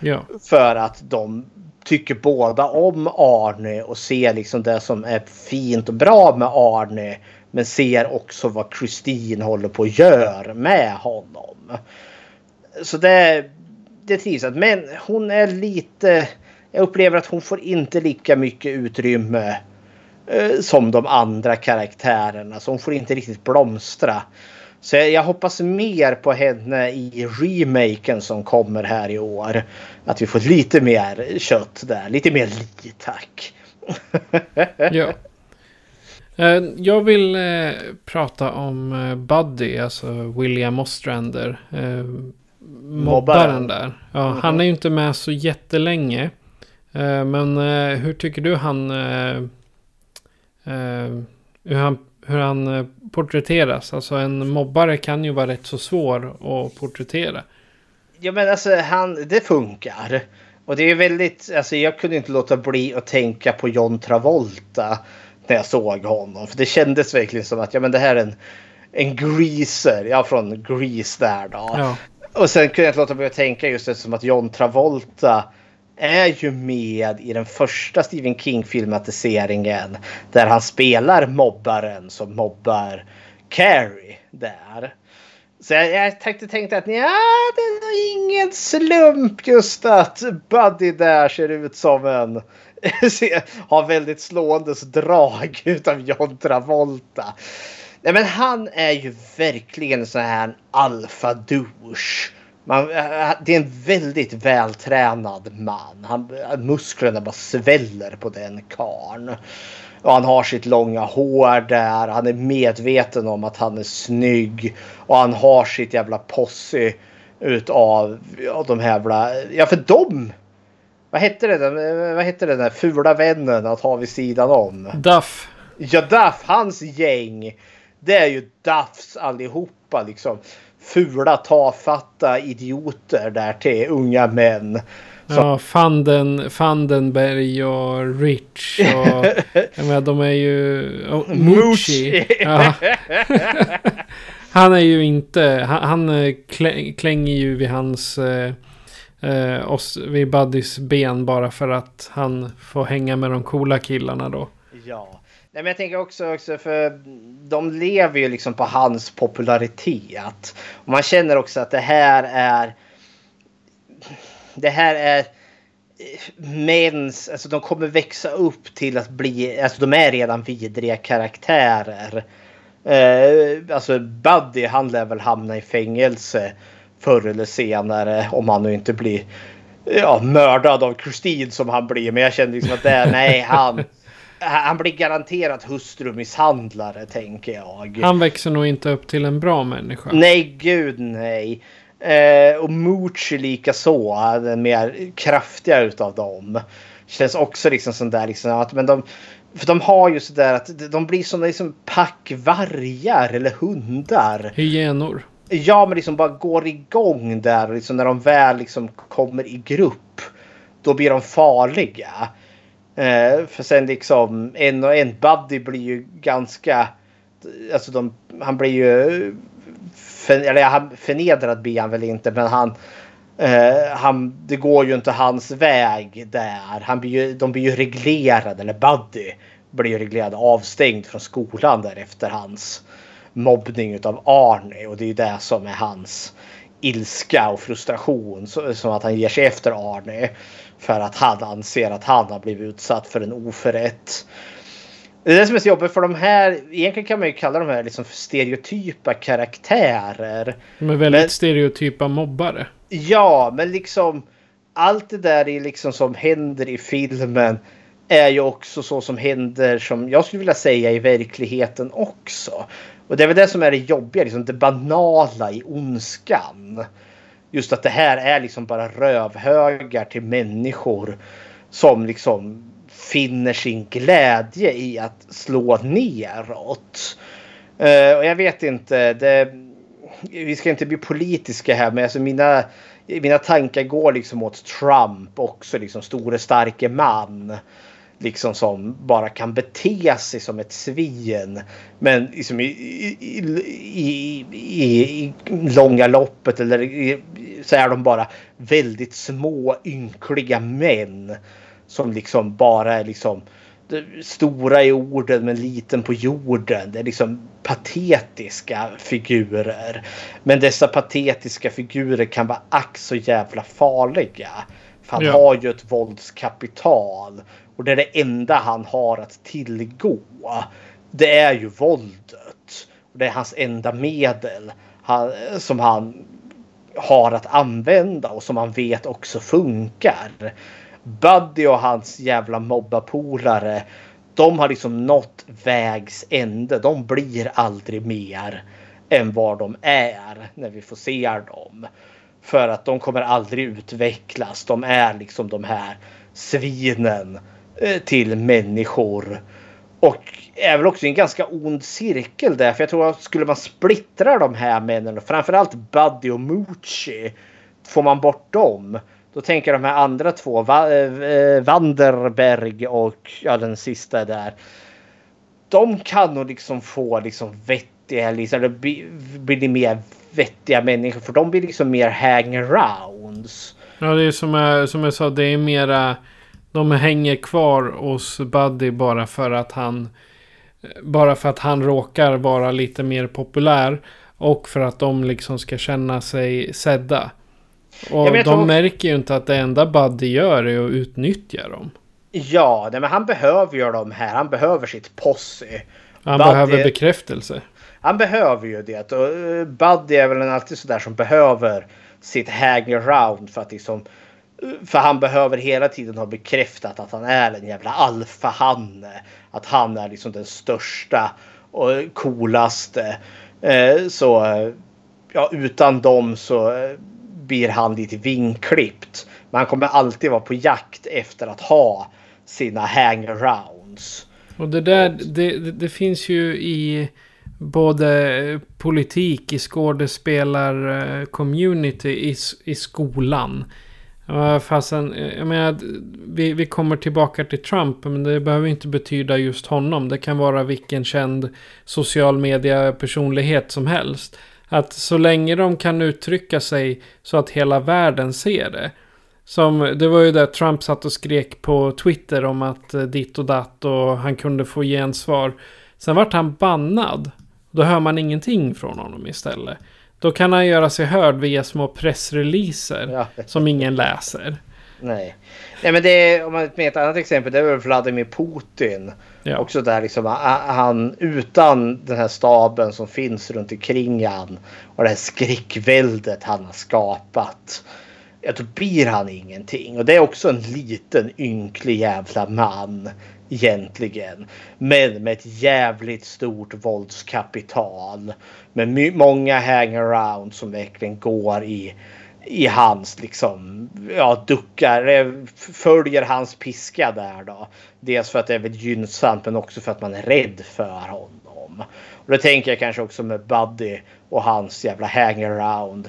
Ja. För att de tycker båda om Arne och ser liksom det som är fint och bra med Arne. Men ser också vad Kristin håller på att göra med honom. Så det, det trivs Men hon är lite... Jag upplever att hon får inte lika mycket utrymme som de andra karaktärerna. Så hon får inte riktigt blomstra. Så jag, hoppas mer på henne i remaken som kommer här i år. Att vi får lite mer kött där. Lite mer li tack. ja. Eh, jag vill eh, prata om eh, Buddy, alltså William Ostrander. Mobbaren där. Ja, mm. Han är ju inte med så jättelänge. Men hur tycker du han... Hur han, hur han porträtteras? Alltså en mobbare kan ju vara rätt så svår att porträttera. Ja men alltså han, det funkar. Och det är väldigt, alltså jag kunde inte låta bli att tänka på John Travolta när jag såg honom. För det kändes verkligen som att ja, men det här är en, en greaser. Ja, från Grease där då. Ja. Och sen kunde jag inte låta bli att tänka just det som att John Travolta är ju med i den första Stephen King-filmatiseringen. Där han spelar mobbaren som mobbar Carrie där. Så jag, jag tänkte, tänkte att ja, det är nog ingen slump just att Buddy där ser ut som en [LAUGHS] har väldigt slående drag utav John Travolta. Nej, men han är ju verkligen så sån här alfa-douche. Man, eh, det är en väldigt vältränad man. Han, musklerna bara sväller på den karn. Och han har sitt långa hår där. Han är medveten om att han är snygg. Och han har sitt jävla posse utav ja, de här jävla... Ja, för dem vad hette det, vad hette den där fula vännen att ha vid sidan om? Duff. Ja, Duff. Hans gäng. Det är ju Duffs allihopa liksom. Fula, tafatta idioter där till unga män. Ja, Fanden, Fandenberg och Rich och... [LAUGHS] jag menar, de är ju... Oh, Mucci. Ja. han är ju inte... Han, han klänger ju vid hans... Eh, eh, oss vid Buddys ben bara för att han får hänga med de coola killarna då. Nej, men jag tänker också, också för de lever ju liksom på hans popularitet. Och man känner också att det här är... Det här är mäns, alltså de kommer växa upp till att bli, alltså de är redan vidriga karaktärer. Eh, alltså Buddy han lär väl hamna i fängelse förr eller senare om han nu inte blir ja, mördad av Kristin som han blir. Men jag kände liksom att det, nej, han, han blir garanterat hustrumisshandlare tänker jag. Han växer nog inte upp till en bra människa. Nej, gud nej. Eh, och Moochie lika så, den mer kraftiga utav dem. Känns också liksom sån där liksom att men de för de har ju sådär att de blir som liksom packvargar eller hundar. Hyenor. Ja, men liksom bara går igång där. Liksom när de väl liksom kommer i grupp. Då blir de farliga. Eh, för sen liksom en och en Buddy blir ju ganska... Alltså de, han blir ju... För, eller han, förnedrad blir han väl inte men han... Eh, han, det går ju inte hans väg där. Han blir ju, de blir ju reglerade, eller Buddy blir ju reglerad avstängd från skolan där efter hans mobbning av Arne. Och det är ju det som är hans ilska och frustration. som att han ger sig efter Arne. För att han anser att han har blivit utsatt för en oförrätt. Det är det som är så jobbigt för de här, egentligen kan man ju kalla de här liksom för stereotypa karaktärer. De är väldigt men, stereotypa mobbare. Ja, men liksom allt det där är liksom som händer i filmen är ju också så som händer som jag skulle vilja säga i verkligheten också. Och det är väl det som är det jobbiga, liksom det banala i ondskan. Just att det här är liksom bara rövhögar till människor som liksom finner sin glädje i att slå neråt. Uh, och jag vet inte, det, vi ska inte bli politiska här men alltså mina, mina tankar går liksom åt Trump också, liksom store starke man liksom som bara kan bete sig som ett svin. Men liksom i, i, i, i, långa loppet eller så är de bara väldigt små ynkliga män. Som liksom bara är liksom stora i orden men liten på jorden. Det är liksom patetiska figurer. Men dessa patetiska figurer kan vara ack så jävla farliga. För han ja. har ju ett våldskapital. Och det är det enda han har att tillgå. Det är ju våldet. Och det är hans enda medel han, som han har att använda och som han vet också funkar. Buddy och hans jävla mobbapolare. De har liksom nått vägs ände. De blir aldrig mer än vad de är när vi får se dem. För att de kommer aldrig utvecklas. De är liksom de här svinen Eh, till människor. Och är väl också en ganska ond cirkel där. För jag tror att skulle man splittra de här männen, framförallt Buddy och Moochie. Får man bort dem. Då tänker de här andra två, eh, Vanderberg och ja, den sista där. De kan nog liksom få liksom vettiga, liksom, eller bli mer vettiga människor. För de blir liksom mer hangarounds. Ja, det är som jag, som jag sa, det är mera de hänger kvar hos Buddy bara för att han bara för att han råkar vara lite mer populär. Och för att de liksom ska känna sig sedda. Och de tror... märker ju inte att det enda Buddy gör är att utnyttja dem. Ja, men han behöver ju dem här. Han behöver sitt posse. Han Buddy... behöver bekräftelse. Han behöver ju det. Och eh, Buddy är väl alltid sådär som behöver sitt hang around för att liksom för han behöver hela tiden ha bekräftat att han är en jävla alfahanne. Att han är liksom den största och coolaste. Eh, så eh, ja, utan dem så eh, blir han lite vinklippt. Men han kommer alltid vara på jakt efter att ha sina hangarounds. Och det där, det, det, det finns ju i både politik, i skådespelar-community, i, i skolan. Ja, jag menar, vi, vi kommer tillbaka till Trump, men det behöver inte betyda just honom. Det kan vara vilken känd social media personlighet som helst. Att så länge de kan uttrycka sig så att hela världen ser det. Som, det var ju där Trump satt och skrek på Twitter om att eh, ditt och datt och han kunde få gensvar. Sen vart han bannad. Då hör man ingenting från honom istället. Då kan han göra sig hörd via små pressreleaser ja. som ingen läser. Nej. Nej men det är, om man med ett annat exempel, det är väl Vladimir Putin. Ja. Också där liksom han utan den här staben som finns runt omkring han och det här skräckväldet han har skapat. Ja, då blir han ingenting. Och det är också en liten ynklig jävla man egentligen. Men med ett jävligt stort våldskapital. Med många hangaround som verkligen går i, i hans liksom, ja duckar, eh, följer hans piska där då. Dels för att det är väldigt gynnsamt men också för att man är rädd för honom. Och då tänker jag kanske också med Buddy och hans jävla hangaround.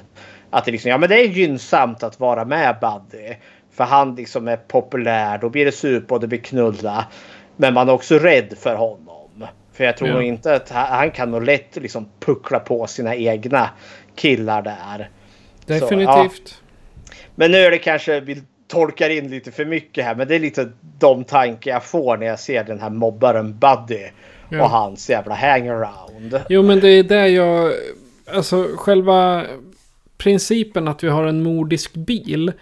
Att det liksom, ja men det är gynnsamt att vara med Buddy. För han liksom är populär, då blir det supa och det blir knulla. Men man är också rädd för honom. För jag tror Ja. inte att han, han kan nog lätt liksom puckla på sina egna killar där. Så, ja. Definitivt. Men nu är det kanske, vi tolkar in lite för mycket här. Men det är lite de tankar jag får när jag ser den här mobbaren Buddy. Ja. Och hans jävla hangaround. Jo men det är där jag... Alltså själva principen att vi har en mordisk bil.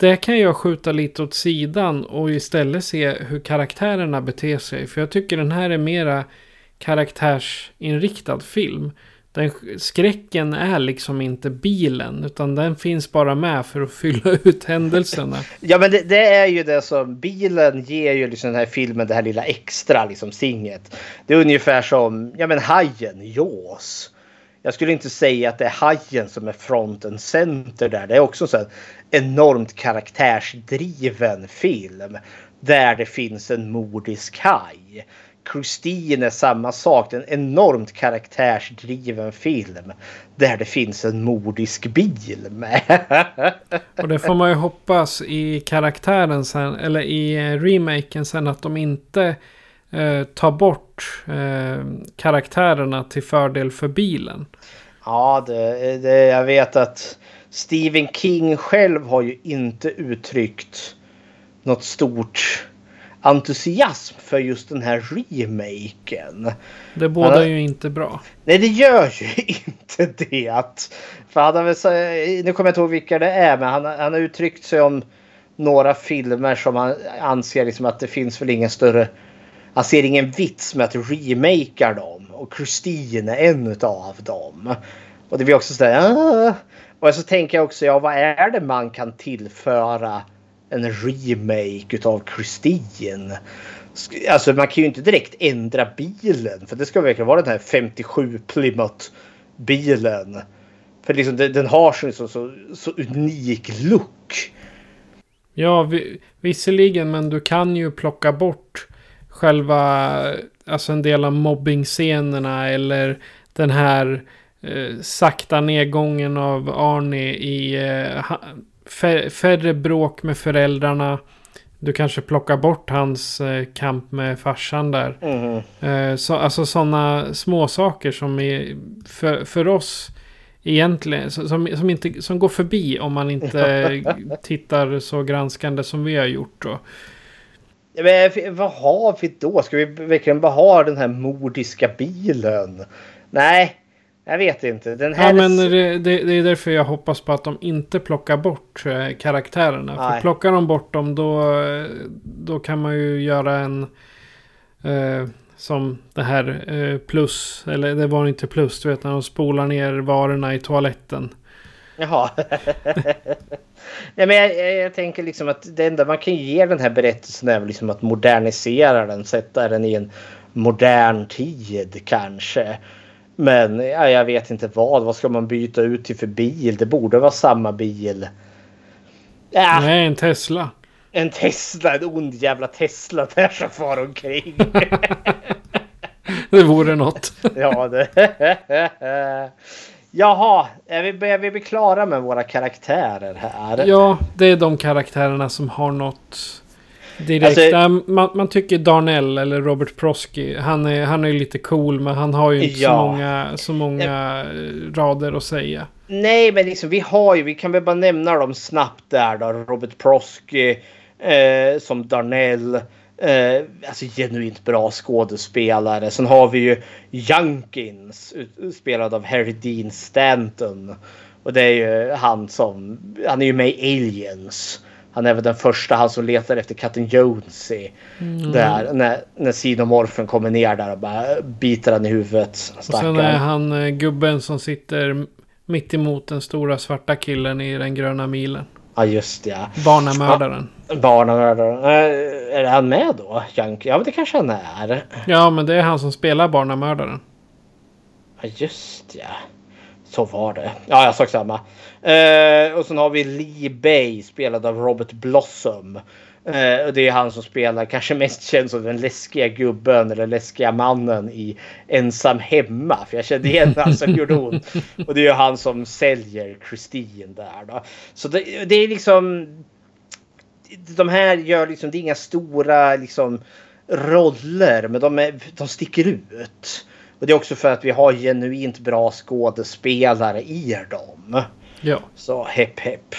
Det kan jag skjuta lite åt sidan och istället se hur karaktärerna beter sig. För jag tycker den här är mera karaktärsinriktad film. Den skräcken är liksom inte bilen utan den finns bara med för att fylla [LAUGHS] ut händelserna. Ja men det, det är ju det som bilen ger ju liksom den här filmen det här lilla extra liksom singet. Det är ungefär som ja men hajen, Jaws. Jag skulle inte säga att det är hajen som är front and center där. Det är också en enormt karaktärsdriven film. Där det finns en mordisk haj. Christine är samma sak. En enormt karaktärsdriven film. Där det finns en mordisk bil med. [LAUGHS] Och det får man ju hoppas i karaktären sen, eller i eh, remaken sen att de inte eh, tar bort eh, karaktärerna till fördel för bilen. Ja, det, det, jag vet att Stephen King själv har ju inte uttryckt något stort entusiasm för just den här remaken. Det bådar ju inte bra. Nej, det gör ju [LAUGHS] inte det. För han har väl, nu kommer jag inte ihåg vilka det är, men han, har- han har uttryckt sig om några filmer som han anser liksom att det finns väl ingen större... Han ser ingen vits med att remakea dem. Och Christine är en av dem. Och det blir också sådär... "Ah." Och så tänker jag också, ja vad är det man kan tillföra en remake utav Christine? Alltså man kan ju inte direkt ändra bilen. För det ska verkligen vara den här 57 Plymouth bilen. För liksom den, den har så, så, så, så unik look. Ja, vi, visserligen, men du kan ju plocka bort själva, alltså en del av mobbing-scenerna eller den här eh, sakta nedgången av Arnie i eh, ha- fä- färre bråk med föräldrarna. Du kanske plockar bort hans eh, kamp med farsan där. Eh, så, alltså sådana små saker som är för, för oss egentligen som, som, inte, som går förbi om man inte [LAUGHS] tittar så granskande som vi har gjort. Då. Men, vad har vi då? Ska vi verkligen bara ha den här mordiska bilen? Nej, jag vet inte. Den här Ja, men det, det, det är därför jag hoppas på att de inte plockar bort eh, karaktärerna. För Nej. plockar de bort dem då, eh, då kan man ju göra en... Eh, som det här eh, plus, eller det var inte plus, du vet när de spolar ner varorna i toaletten. Jaha. [LAUGHS] Nej, men jag, jag, jag tänker liksom att det enda man kan ge den här berättelsen är väl liksom att modernisera den. Sätta den i en modern tid kanske. Men ja, jag vet inte vad. Vad ska man byta ut till för bil? Det borde vara samma bil. Ja, Nej, en Tesla. en Tesla. En ond jävla Tesla där som far omkring. [LAUGHS] Det vore något. [LAUGHS] ja, det. Jaha, är vi, börjar vi bli klara med våra karaktärer här? Ja, det är de karaktärerna som har något direkt. Alltså- man, man tycker Darnell eller Robert Prosky, han är, han är lite cool men han har ju inte Ja. så många, så många eh, rader att säga. Nej, men liksom, vi har ju, vi kan väl bara nämna dem snabbt där då. Robert Prosky eh, som Darnell. Eh, alltså genuint bra skådespelare. Sen har vi ju Junkins spelad av Harry Dean Stanton. Och det är ju han som, han är ju med i Aliens. Han är väl den första, han som letar efter katten Jonesy. Mm. Där, när, när Xenomorphen kommer ner där och bara biter han i huvudet. Och sen är han eh, gubben som sitter mitt emot den stora svarta killen i den gröna milen. Ja, just det. ja. Barnamördaren. Barnamördaren. Är han med då? Jank? Ja, men det kanske han är. Ja, men det är han som spelar barnamördaren. Ja, just ja. Så var det. Ja, jag sa samma. Eh, och sen har vi Lee Bay spelad av Robert Blossom. Eh, och det är han som spelar, kanske mest känd som den läskiga gubben eller läskiga mannen i Ensam Hemma. För jag kände igen han som gjorde hon. [LAUGHS] Och det är ju han som säljer Christine där då. Så det, det är liksom... De här gör liksom, det är inga stora liksom roller, men de, är, de sticker ut. Och det är också för att vi har genuint bra skådespelare i dem. Ja. Så hepp hepp.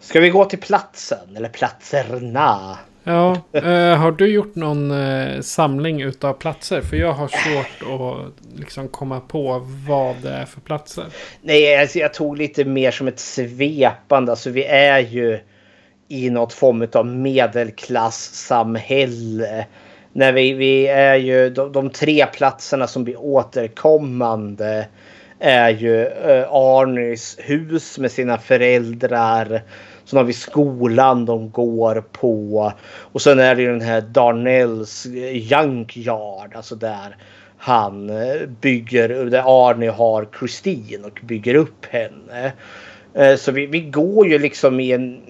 Ska vi gå till platsen eller platserna? Ja, eh, har du gjort någon eh, samling utav platser? För jag har svårt att liksom komma på vad det är för platser. Nej, alltså jag tog lite mer som ett svepande. Alltså vi är ju i något form av medelklasssamhälle. När vi, vi är ju de, de tre platserna som blir återkommande är ju eh, Arnys hus med sina föräldrar. Sen har vi skolan de går på. Och sen är det ju den här Darnells eh, Junkyard. Alltså där han eh, bygger, där Arny har Christine och bygger upp henne. Eh, så vi, vi går ju liksom i en,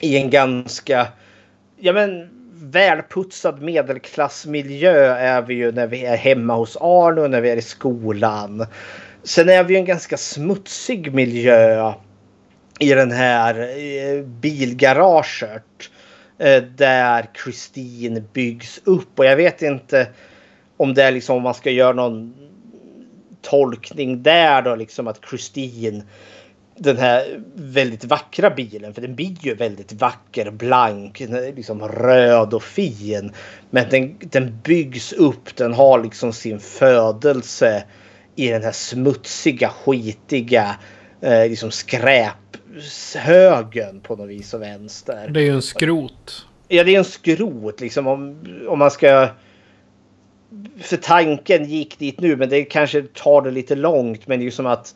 i en ganska ja men, välputsad medelklassmiljö är vi ju när vi är hemma hos Arne och när vi är i skolan. Sen är vi ju en ganska smutsig miljö i den här eh, bilgaraget. Eh, där Christine byggs upp och jag vet inte om det är liksom om man ska göra någon tolkning där då liksom att Christine den här väldigt vackra bilen, för den blir ju väldigt vacker, blank, liksom röd och fin. Men den, den byggs upp, den har liksom sin födelse i den här smutsiga, skitiga, eh, liksom skräphögen på något vis och vänster. Det är ju en skrot. Ja, det är en skrot liksom om, om man ska... För tanken gick dit nu, men det kanske tar det lite långt. Men det är ju som att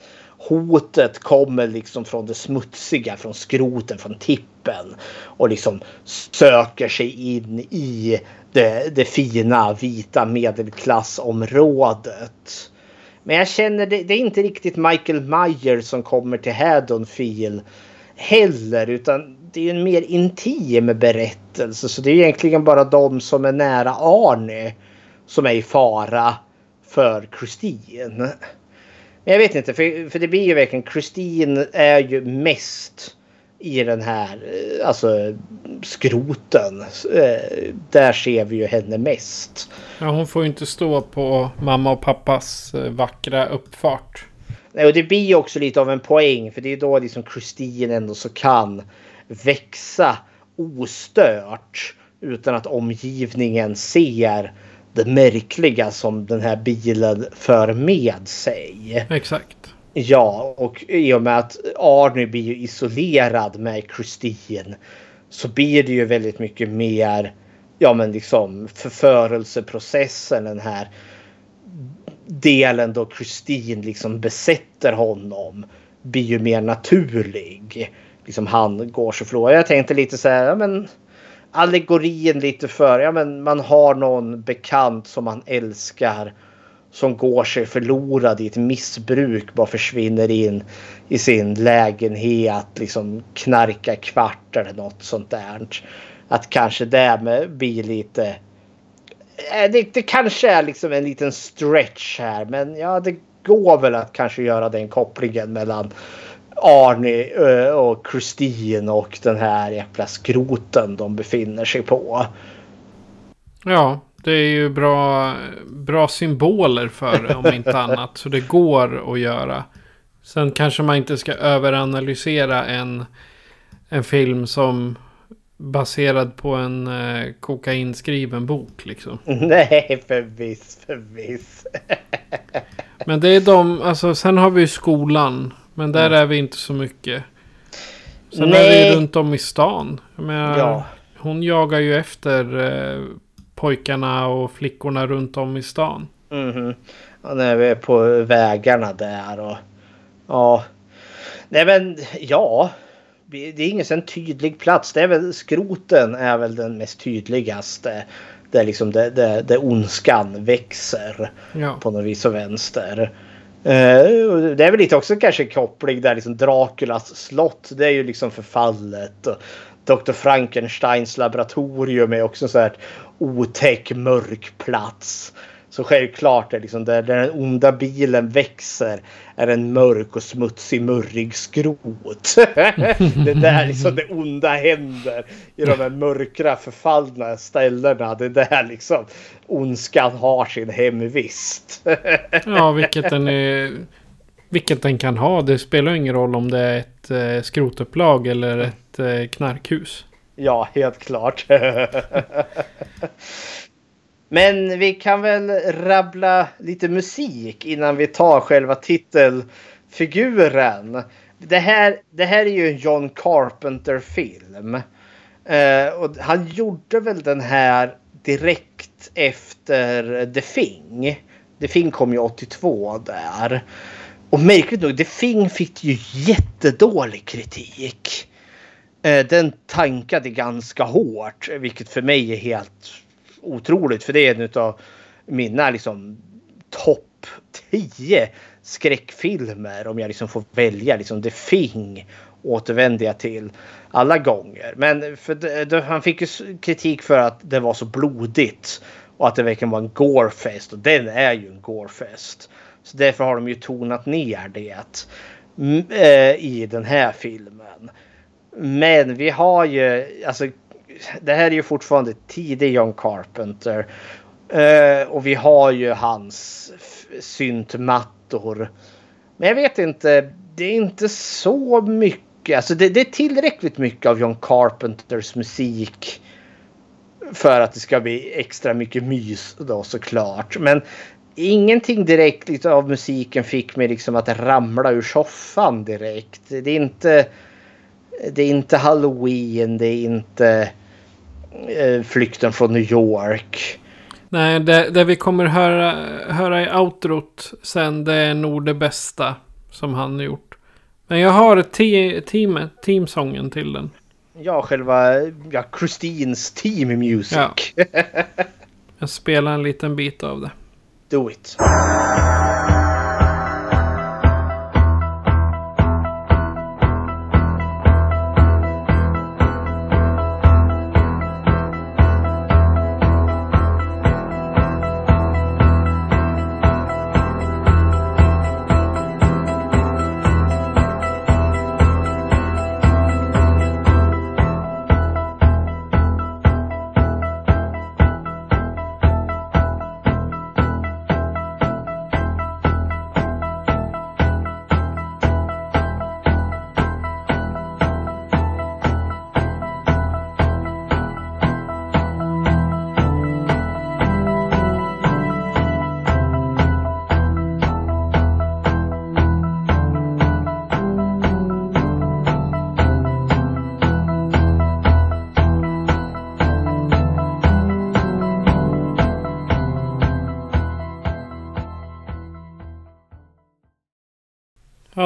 hotet kommer liksom från det smutsiga, från skroten, från tippen. Och liksom söker sig in i det, det fina vita medelklassområdet. Men jag känner det, det är inte riktigt Michael Meyer som kommer till Haddonfield heller. Utan det är en mer intim berättelse. Så det är egentligen bara de som är nära Arne som är i fara för Christine. Men jag vet inte, för, för det blir ju verkligen Christine är ju mest i den här eh, alltså skroten. Eh, Där ser vi ju henne mest. Ja, hon får ju inte stå på mamma och pappas eh, vackra uppfart. Nej, och det blir ju också lite av en poäng för det är då liksom Christine ändå så kan växa ostört utan att omgivningen ser det märkliga som den här bilen för med sig. Exakt. Ja, och i och med att Arne blir ju isolerad med Christine så blir det ju väldigt mycket mer ja men liksom förförelseprocessen den här delen då Christine liksom besätter honom blir ju mer naturlig. Liksom han går så förlorad. Jag tänkte lite så här, ja men allegorin lite för, ja men man har någon bekant som man älskar som går sig förlorad i ett missbruk, bara försvinner in i sin lägenhet, liksom knarkar kvart eller något sånt där. Att kanske det med blir lite eh, det, det kanske är liksom en liten stretch här men ja det går väl att kanske göra den kopplingen mellan Arne eh, och Christine och den här jäkla skroten de befinner sig på. Ja, det är ju bra, bra symboler för det om inte [LAUGHS] annat. Så det går att göra. Sen kanske man inte ska överanalysera en, en film som baserad på en eh, kokainskriven bok liksom. [LAUGHS] Nej, förviss, förviss. Men det är de, alltså sen har vi ju skolan. Men där Mm. är vi inte så mycket. Sen är Nej. det ju runt om i stan. Jag menar, Ja. Hon jagar ju efter eh, pojkarna och flickorna runt om i stan. Mhm. Ja, när vi är på vägarna där och ja. Nej men ja. det är ingen sån tydlig plats. Det är väl skroten är väl den mest tydligaste. Där liksom det, det, det ondskan växer Ja. på något vis och vänster. Eh, det är väl lite också kanske koppling där liksom Draculas slott. Det är ju liksom förfallet. Och Dr. Frankensteins laboratorium är också så här otäck mörk plats. Så självklart är liksom där, där den onda bilen växer är en mörk och smutsig murrig skrot. [LAUGHS] det är där liksom det onda händer i de här mörkra förfallna ställena. Det är där liksom ondskan har sin hemvist. [LAUGHS] Ja, vilket den, är, vilket den kan ha. Det spelar ingen roll om det är ett eh, skrotupplag eller ett eh, knarkhus. Ja, helt klart. [LAUGHS] Men vi kan väl rabbla lite musik innan vi tar själva titelfiguren. Det här, det här är ju en John Carpenter-film. Eh, och han gjorde väl den här direkt efter The Thing. The Thing kom ju 82 där. Och märkligt nog, The Thing fick ju jättedålig kritik. Eh, den tankade ganska hårt, vilket för mig är helt otroligt. För det är en av mina liksom topp 10 skräckfilmer. Om jag liksom får välja. Liksom The Thing återvänder jag till alla gånger. Men för det, det, han fick ju kritik för att det var så blodigt. Och att det verkligen var en gorefest. Och den är ju en gorefest. Så därför har de ju tonat ner det eh, i den här filmen. Men vi har ju, alltså det här är ju fortfarande tidig John Carpenter. Eh, och vi har ju hans syntmattor. Men jag vet inte, det är inte så mycket. Alltså det, det är tillräckligt mycket av John Carpenters musik. För att det ska bli extra mycket mys då såklart. Men ingenting direkt liksom, av musiken fick mig liksom att ramla ur soffan direkt. Det är inte, det är inte Halloween, det är inte eh, Flykten från New York. Nej, det, det vi kommer höra, höra i outrot sen det är nog det bästa som han har gjort. Men jag har te, teamet, teamsången till den. Ja, själva ja, Christines team music. Ja. [LAUGHS] Jag spelar en liten bit av det. Do it.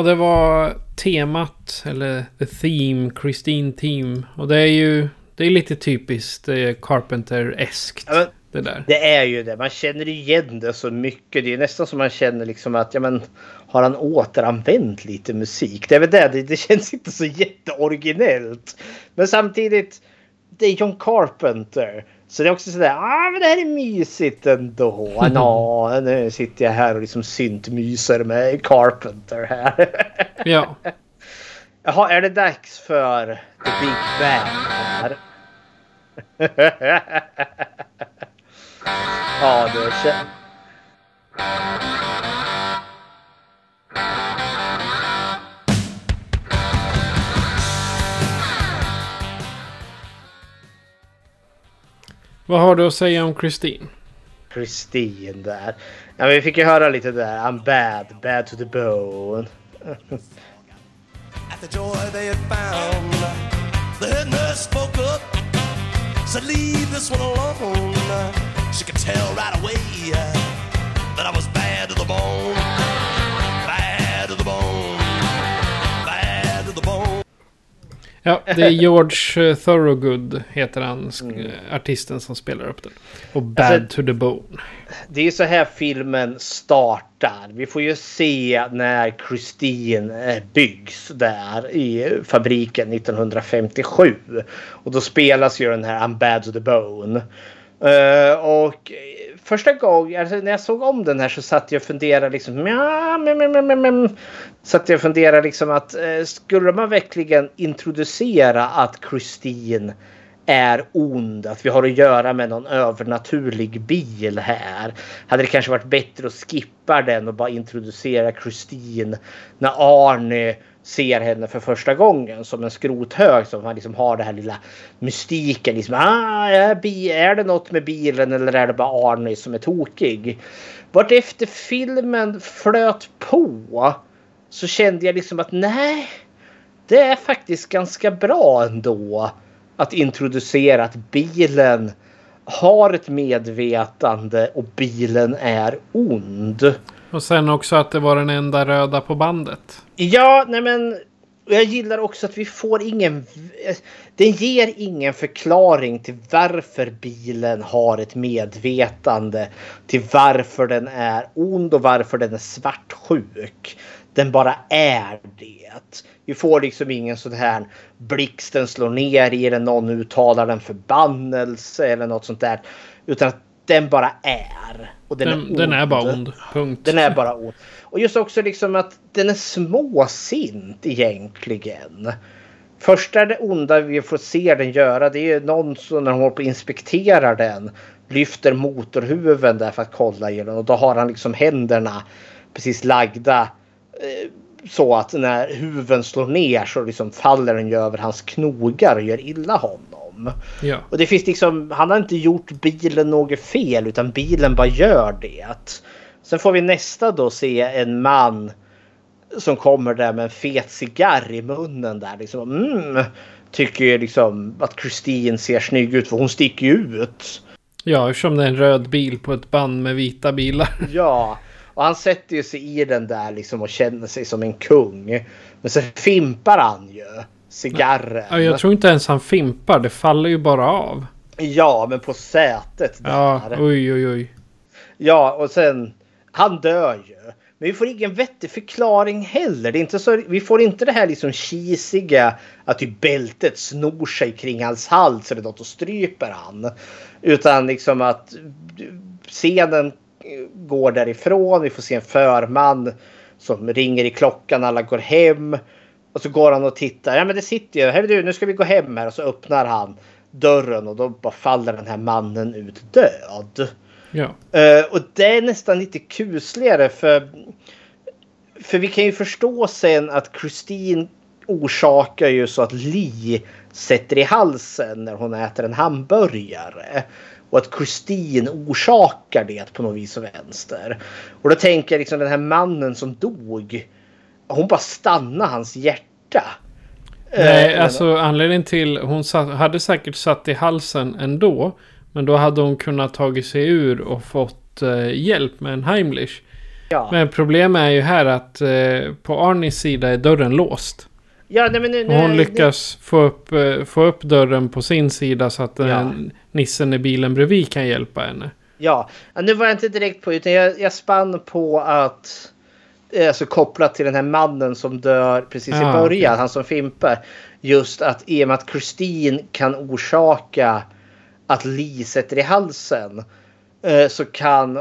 Det var temat, eller the theme, Christine Team. Och det är ju, det är lite typiskt är Carpenter-eskt. Ja, det där. Det är ju det. Man känner igen det så mycket. Det är nästan som man känner liksom att ja, men, har han återanvänt lite musik? Det är väl det. Det, det känns inte så jätteoriginellt. Men samtidigt, det är John Carpenter. Så det är också sådär, ah men det här är mysigt ändå. Nå, [LAUGHS] nu sitter jag här och liksom syntmyser med Carpenter här. [LAUGHS] Ja. Jaha, är det dags för The Big Bang här? [LAUGHS] ja, det känns... Vad har du att säga om Christine? Christine där. Ja, vi fick ju höra lite där. I'm bad, bad to the bone. At the joy they had found, the head nurse spoke up, said, Leave this one alone. She could tell right away that I was bad to the bone. Bad to the bone. Ja, det är George eh, Thorogood heter han, Mm. artisten som spelar upp den. Och Bad Alltså- to the Bone. Det är så här filmen startar. Vi får ju se när Christine eh, byggs där i fabriken 1957. Och då spelas ju den här I'm bad to the bone. Eh, och första gången, alltså när jag såg om den här så satt jag och funderade liksom. Ja, men, men, men, men. Satt jag och funderade liksom att eh, skulle man verkligen introducera att Christine är ond, att vi har att göra med någon övernaturlig bil här. Hade det kanske varit bättre att skippa den och bara introducera Christine när Arne ser henne för första gången som en skrothög som han liksom har det här lilla mystiken. Liksom, ah, är, bi- är det något med bilen eller är det bara Arne som är tokig? Vart efter filmen flöt på så kände jag liksom att nej, det är faktiskt ganska bra ändå att introducera att bilen har ett medvetande och bilen är ond. Och sen också att det var den enda röda på bandet. Ja, nej men jag gillar också att vi får ingen... Den ger ingen förklaring till varför bilen har ett medvetande. Till varför den är ond och varför den är svartsjuk. Den bara är det. Vi får liksom ingen sån här blixten slår ner i den, någon uttalar en förbannelse eller något sånt där. Utan att den bara är. Och den, Den, är den ond. är bara ond. Punkt. Den är bara ond. Och just också liksom att den är småsint egentligen. Första det onda vi får se den göra det är någon som när hon håller på och inspekterar den lyfter motorhuven där för att kolla i den och då har han liksom händerna precis lagda eh, så att när huven slår ner så liksom faller den ju över hans knogar och gör illa honom. Ja. Och det finns liksom, han har inte gjort bilen något fel utan bilen bara gör det. Sen får vi nästa då se en man som kommer där med en fet cigarr i munnen där liksom. Mm, tycker ju liksom att Christine ser snygg ut för hon sticker ju ut. Ja, eftersom det är en röd bil på ett band med vita bilar. [LAUGHS] Ja, och han sätter ju sig i den där liksom och känner sig som en kung. Men så fimpar han ju cigarren. Ja, jag tror inte ens han fimpar. Det faller ju bara av. Ja, men på sätet där. Ja, oj, oj, oj. Ja, och sen han dör ju. Men vi får ingen vettig förklaring heller. Det är inte så, vi får inte det här liksom kisiga att typ bältet snor sig kring hans hals eller något och stryper han. Utan liksom att scenen går därifrån. Vi får se en förman som ringer i klockan. Alla går hem. Och så går han och tittar. Ja men det sitter ju. Hej du nu ska vi gå hem här. Och så öppnar han dörren och då bara faller den här mannen ut död. Ja. Eh, och det är nästan lite kusligare för för vi kan ju förstå sen att Christine orsakar ju så att Lee sätter i halsen när hon äter en hamburgare. Och att Christine orsakar det på något vis och vänster. Och då tänker jag liksom den här mannen som dog. Hon bara stannar hans hjärta. Nej, Eh, alltså anledningen till... Hon satt, hade säkert satt i halsen ändå. Men då hade hon kunnat tagit sig ur och fått eh, hjälp med en Heimlich. Ja. Men problemet är ju här att eh, på Arnis sida är dörren låst. Ja, nej, men nu, nu, hon lyckas få upp, eh, få upp dörren på sin sida så att eh, Ja. nissen i bilen bredvid kan hjälpa henne. Ja, nu var jag inte direkt på utan jag, jag spann på att eh, alltså kopplat till den här mannen som dör precis i Ah, början, okej. han som fimpar. Just att i och med att Christine kan orsaka att Lee sätter i halsen eh, så kan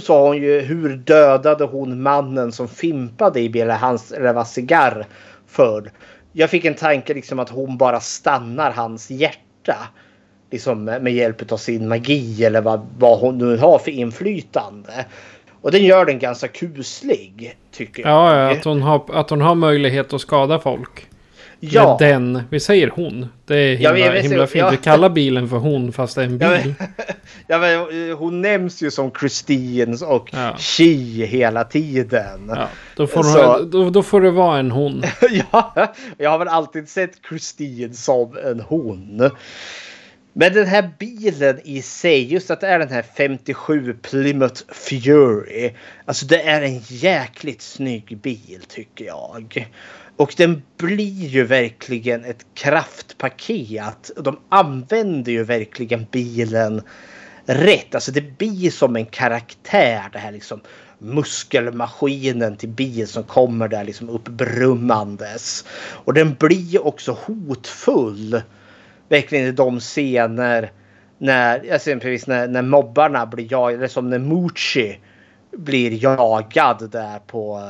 så har hon ju hur dödade hon mannen som fimpade i bilen hans cigarr för. Jag fick en tanke liksom att hon bara stannar hans hjärta liksom med hjälp av sin magi eller vad, vad hon nu har för inflytande. Och den gör den ganska kuslig tycker jag. Ja, ja att, hon har, att hon har möjlighet att skada folk. Ja. Med den, vi säger hon. Det är Ja, himla, jag vet- himla fint. ja. Vi kallar bilen för hon fast det är en bil. Ja, men, [LAUGHS] ja, men, hon nämns ju som Christine och Ja. She hela tiden. Ja, då, får hon, då, då får det vara en hon. [LAUGHS] ja, jag har väl alltid sett Christine som en hon. Men den här bilen i sig, just att det är den här 57 Plymouth Fury. Alltså det är en jäkligt snygg bil tycker jag. Och den blir ju verkligen ett kraftpaket. De använder ju verkligen bilen rätt. Alltså det blir som en karaktär det här liksom muskelmaskinen till bil som kommer där liksom uppbrummandes. Och den blir också hotfull. Verkligen i de scener när alltså exempelvis när, när mobbarna blir jagade, eller som när Mucci blir jagad där på,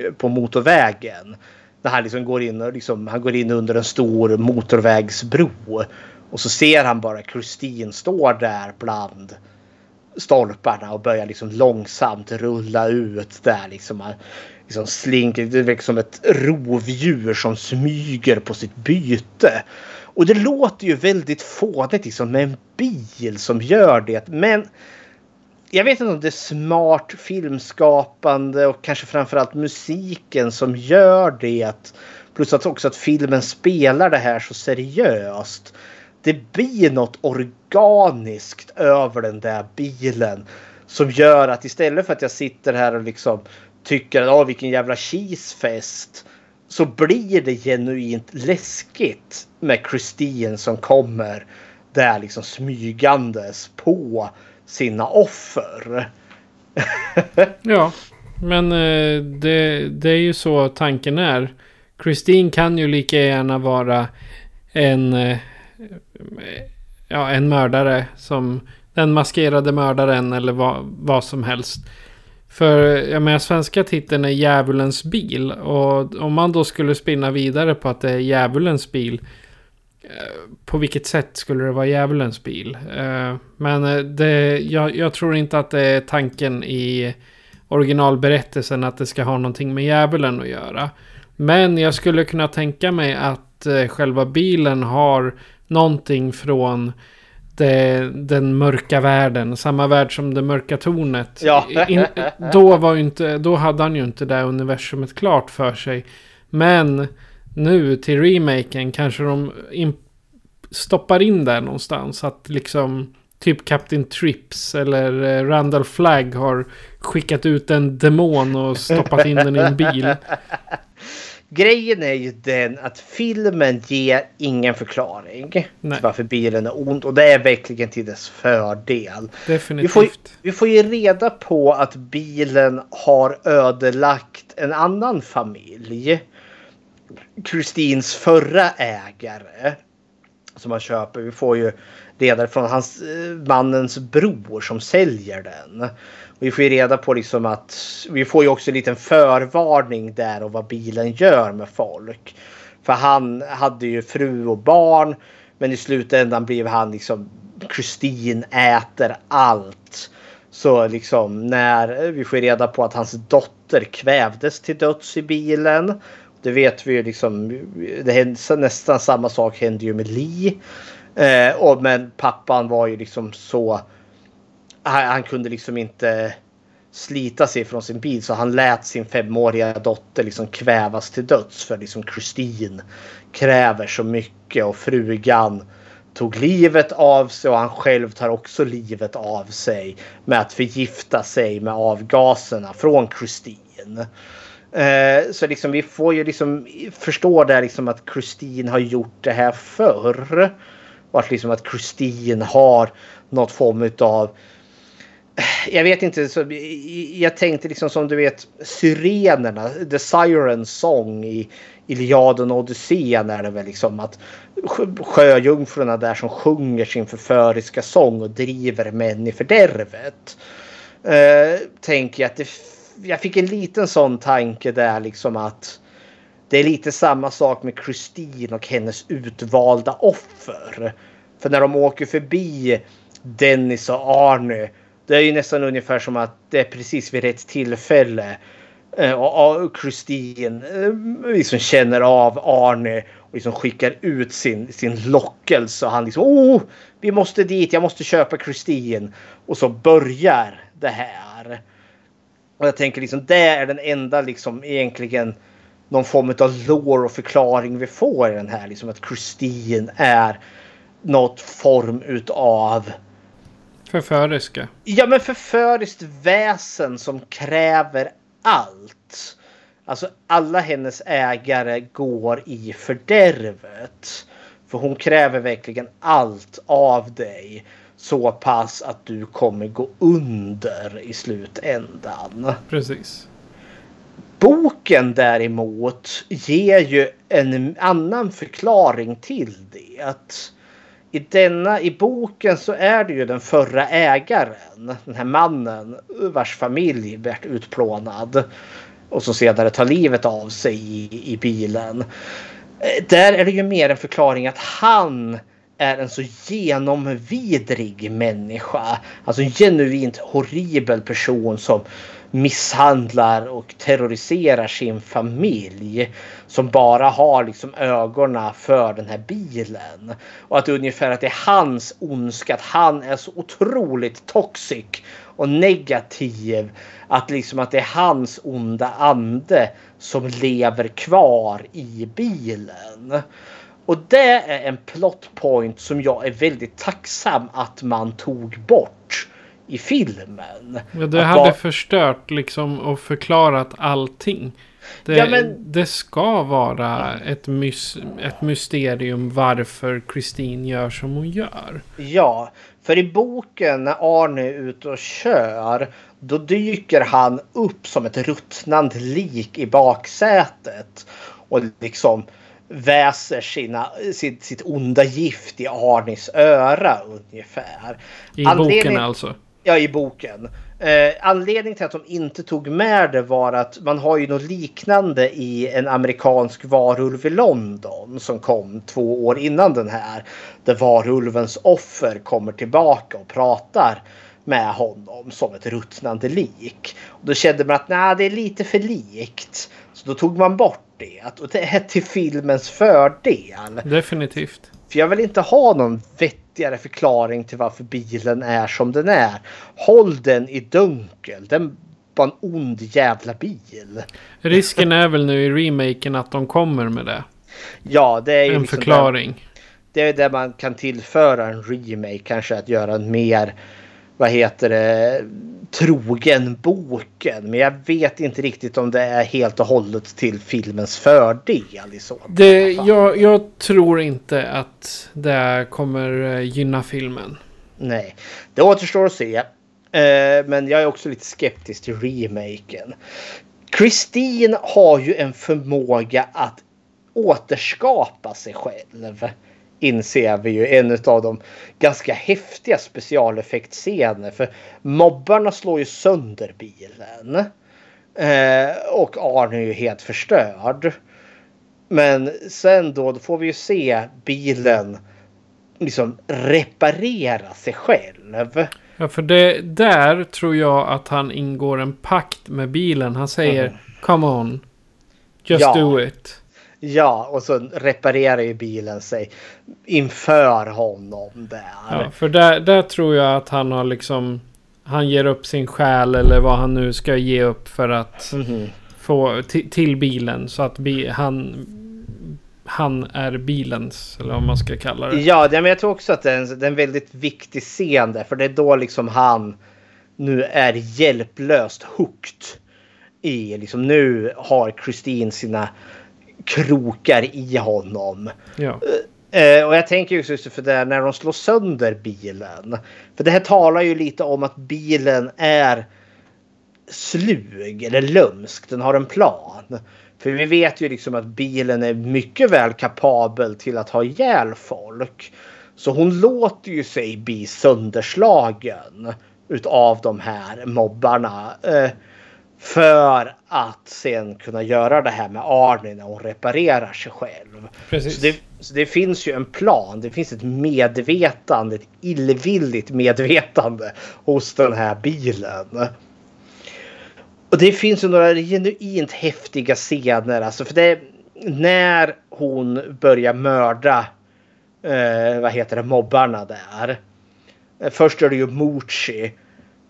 eh, på motorvägen. När han liksom går in och liksom, han går in under en stor motorvägsbro. Och så ser han bara Kristin står där bland stolparna och börjar liksom långsamt rulla ut där. Liksom, liksom slink, det är liksom ett rovdjur som smyger på sitt byte. Och det låter ju väldigt fånigt liksom med en bil som gör det. Men jag vet inte om det är smart filmskapande och kanske framförallt musiken som gör det. Plus att också att filmen spelar det här så seriöst. Det blir något organiskt över den där bilen. Som gör att istället för att jag sitter här och liksom tycker att oh, vilken jävla cheesefest. Så blir det genuint läskigt med Christine som kommer där liksom smygandes på sina offer. [LAUGHS] ja, men eh, det, det är ju så tanken är. Christine kan ju lika gärna vara en, eh, ja, en mördare som den maskerade mördaren eller vad, vad som helst. För jag menar svenska titeln är Djävulens bil. Och om man då skulle spinna vidare på att det är Djävulens bil. Eh, på vilket sätt skulle det vara djävulens bil? Eh, men eh, det, jag, jag, tror inte att det är tanken i originalberättelsen att det ska ha någonting med djävulen att göra. Men jag skulle kunna tänka mig att själva bilen har någonting från det, den mörka världen. Samma värld som det mörka tornet. Ja. In, då, var inte, då hade han ju inte det universumet klart för sig. Men nu till remaken kanske de in, stoppar in där någonstans. Att liksom typ Captain Trips eller eh, Randall Flagg har skickat ut en demon och stoppat in den i en bil. [LAUGHS] Grejen är ju den att filmen ger ingen förklaring till varför bilen är ond och det är verkligen till dess fördel. Definitivt. Vi får, vi får ju reda på att bilen har ödelagt en annan familj. Kristins förra ägare. Som han köper. Vi får ju reda från hans eh, mannens bror som säljer den. Vi får ju reda på liksom att vi får ju också en liten förvarning där och vad bilen gör med folk. För han hade ju fru och barn. Men i slutändan blev han liksom Kristin äter allt. Så liksom när eh, vi får reda på att hans dotter kvävdes till döds i bilen. Det vet vi ju liksom. Det hände, nästan samma sak hände ju med Lee. Eh, och, men pappan var ju liksom så. Han, han, kunde liksom inte slita sig från sin bil så han lät sin femåriga dotter liksom kvävas till döds för liksom Kristin kräver så mycket och frugan tog livet av sig och han själv tar också livet av sig med att förgifta sig med avgaserna från Kristin. Eh, så liksom vi får ju liksom förstå där liksom att Kristin har gjort det här förr. Och att liksom att Kristin har något form av jag vet inte, så, jag tänkte liksom som du vet syrenerna, The Siren Song i Iliaden och Odysseen är det väl liksom att sjöjungfrurna där som sjunger sin förföriska sång och driver män i fördärvet. Uh, tänker jag att det, jag fick en liten sån tanke där liksom att det är lite samma sak med Christine och hennes utvalda offer. För när de åker förbi Dennis och Arne det är ju nästan ungefär som att det är precis vid rätt tillfälle. Eh, och Kristin eh, liksom känner av Arne och liksom skickar ut sin, sin lockelse. Och han liksom oh, vi måste dit, jag måste köpa Kristin. Och så börjar det här. Och jag tänker liksom det är den enda liksom egentligen någon form av lore och förklaring vi får i den här. Liksom att Kristin är något form utav Förföriska. Ja men förföriskt väsen som kräver allt. Alltså alla hennes ägare går i fördärvet. För hon kräver verkligen allt av dig. Så pass att du kommer gå under i slutändan. Precis. Boken däremot ger ju en annan förklaring till det. I denna, i boken så är det ju den förra ägaren, den här mannen vars familj blivit utplånad och som senare tar livet av sig i, i bilen. Eh, där är det ju mer en förklaring att han är en så genomvidrig människa. Alltså en genuint horribel person som misshandlar och terroriserar sin familj. Som bara har liksom ögonen för den här bilen. Och att ungefär att det är hans ondska, att han är så otroligt toxic och negativ. Att liksom att det är hans onda ande som lever kvar i bilen. Och det är en plot point som jag är väldigt tacksam att man tog bort i filmen. Ja, det Att hade bara- förstört liksom och förklarat allting. Det, Ja, men- det ska vara ett, mys, ett mysterium varför Christine gör som hon gör. Ja, för i boken när Arne är ute och kör då dyker han upp som ett ruttnande lik i baksätet och liksom väser sina, sitt, sitt onda gift i Arnis öra ungefär. I Anledning- boken alltså. Ja, i boken. Eh, anledningen till att de inte tog med det var att man har ju något liknande i en amerikansk varulv i London som kom två år innan den här. Där varulvens offer kommer tillbaka och pratar med honom som ett ruttnande lik. Och då kände man att nej, det är lite för likt. Så då tog man bort det. Och det är till filmens fördel. Definitivt. För jag vill inte ha någon vettigare förklaring till varför bilen är som den är. Håll den i dunkel. Den var en ond jävla bil. Risken är väl nu i remaken att de kommer med det. Ja, det är ju En liksom förklaring. Det, det är där man kan tillföra en remake. Kanske att göra en mer, vad heter det, trogen boken. Men jag vet inte riktigt om det är helt och hållet till filmens fördel i så. Det, jag, jag tror inte att det kommer eh, gynna filmen. Nej, det återstår att se. Eh, men jag är också lite skeptisk till remaken. Christine har ju en förmåga att återskapa sig själv. Inser vi ju en av de ganska häftiga specialeffektscener. För mobbarna slår ju sönder bilen. Eh, och Arne är ju helt förstörd. Men sen då, då får vi ju se bilen liksom reparera sig själv. Ja, för det, där tror jag att han ingår en pakt med bilen. Han säger Mm. Come on. Just Ja. do it. Ja, och så reparerar ju bilen sig inför honom där. Ja, för där, där tror jag att han har liksom... Han ger upp sin själ eller vad han nu ska ge upp för att Mhm. få ti- till bilen. Så att bi, han, han är bilens, eller vad man ska kalla det. Ja, det- men jag tror också att det är, en, det är en väldigt viktig scen där. För det är då liksom han nu är hjälplöst hooked. I liksom nu har Christine sina krokar i honom. Ja. Eh, och jag tänker ju just för det när de slår sönder bilen. För det här talar ju lite om att bilen är slug eller lömsk. Den har en plan. För vi vet ju liksom att bilen är mycket väl kapabel till att ha ihjäl folk. Så hon låter ju sig bli sönderslagen utav de här mobbarna. Eh, för att sen kunna göra det här med Arne när hon reparerar sig själv. Precis. Så det, så det finns ju en plan. Det finns ett medvetande, ett illvilligt medvetande hos den här bilen. Och det finns ju några genuint häftiga scener. Alltså för det när hon börjar mörda eh, vad heter det, mobbarna där. Först är det ju Mucci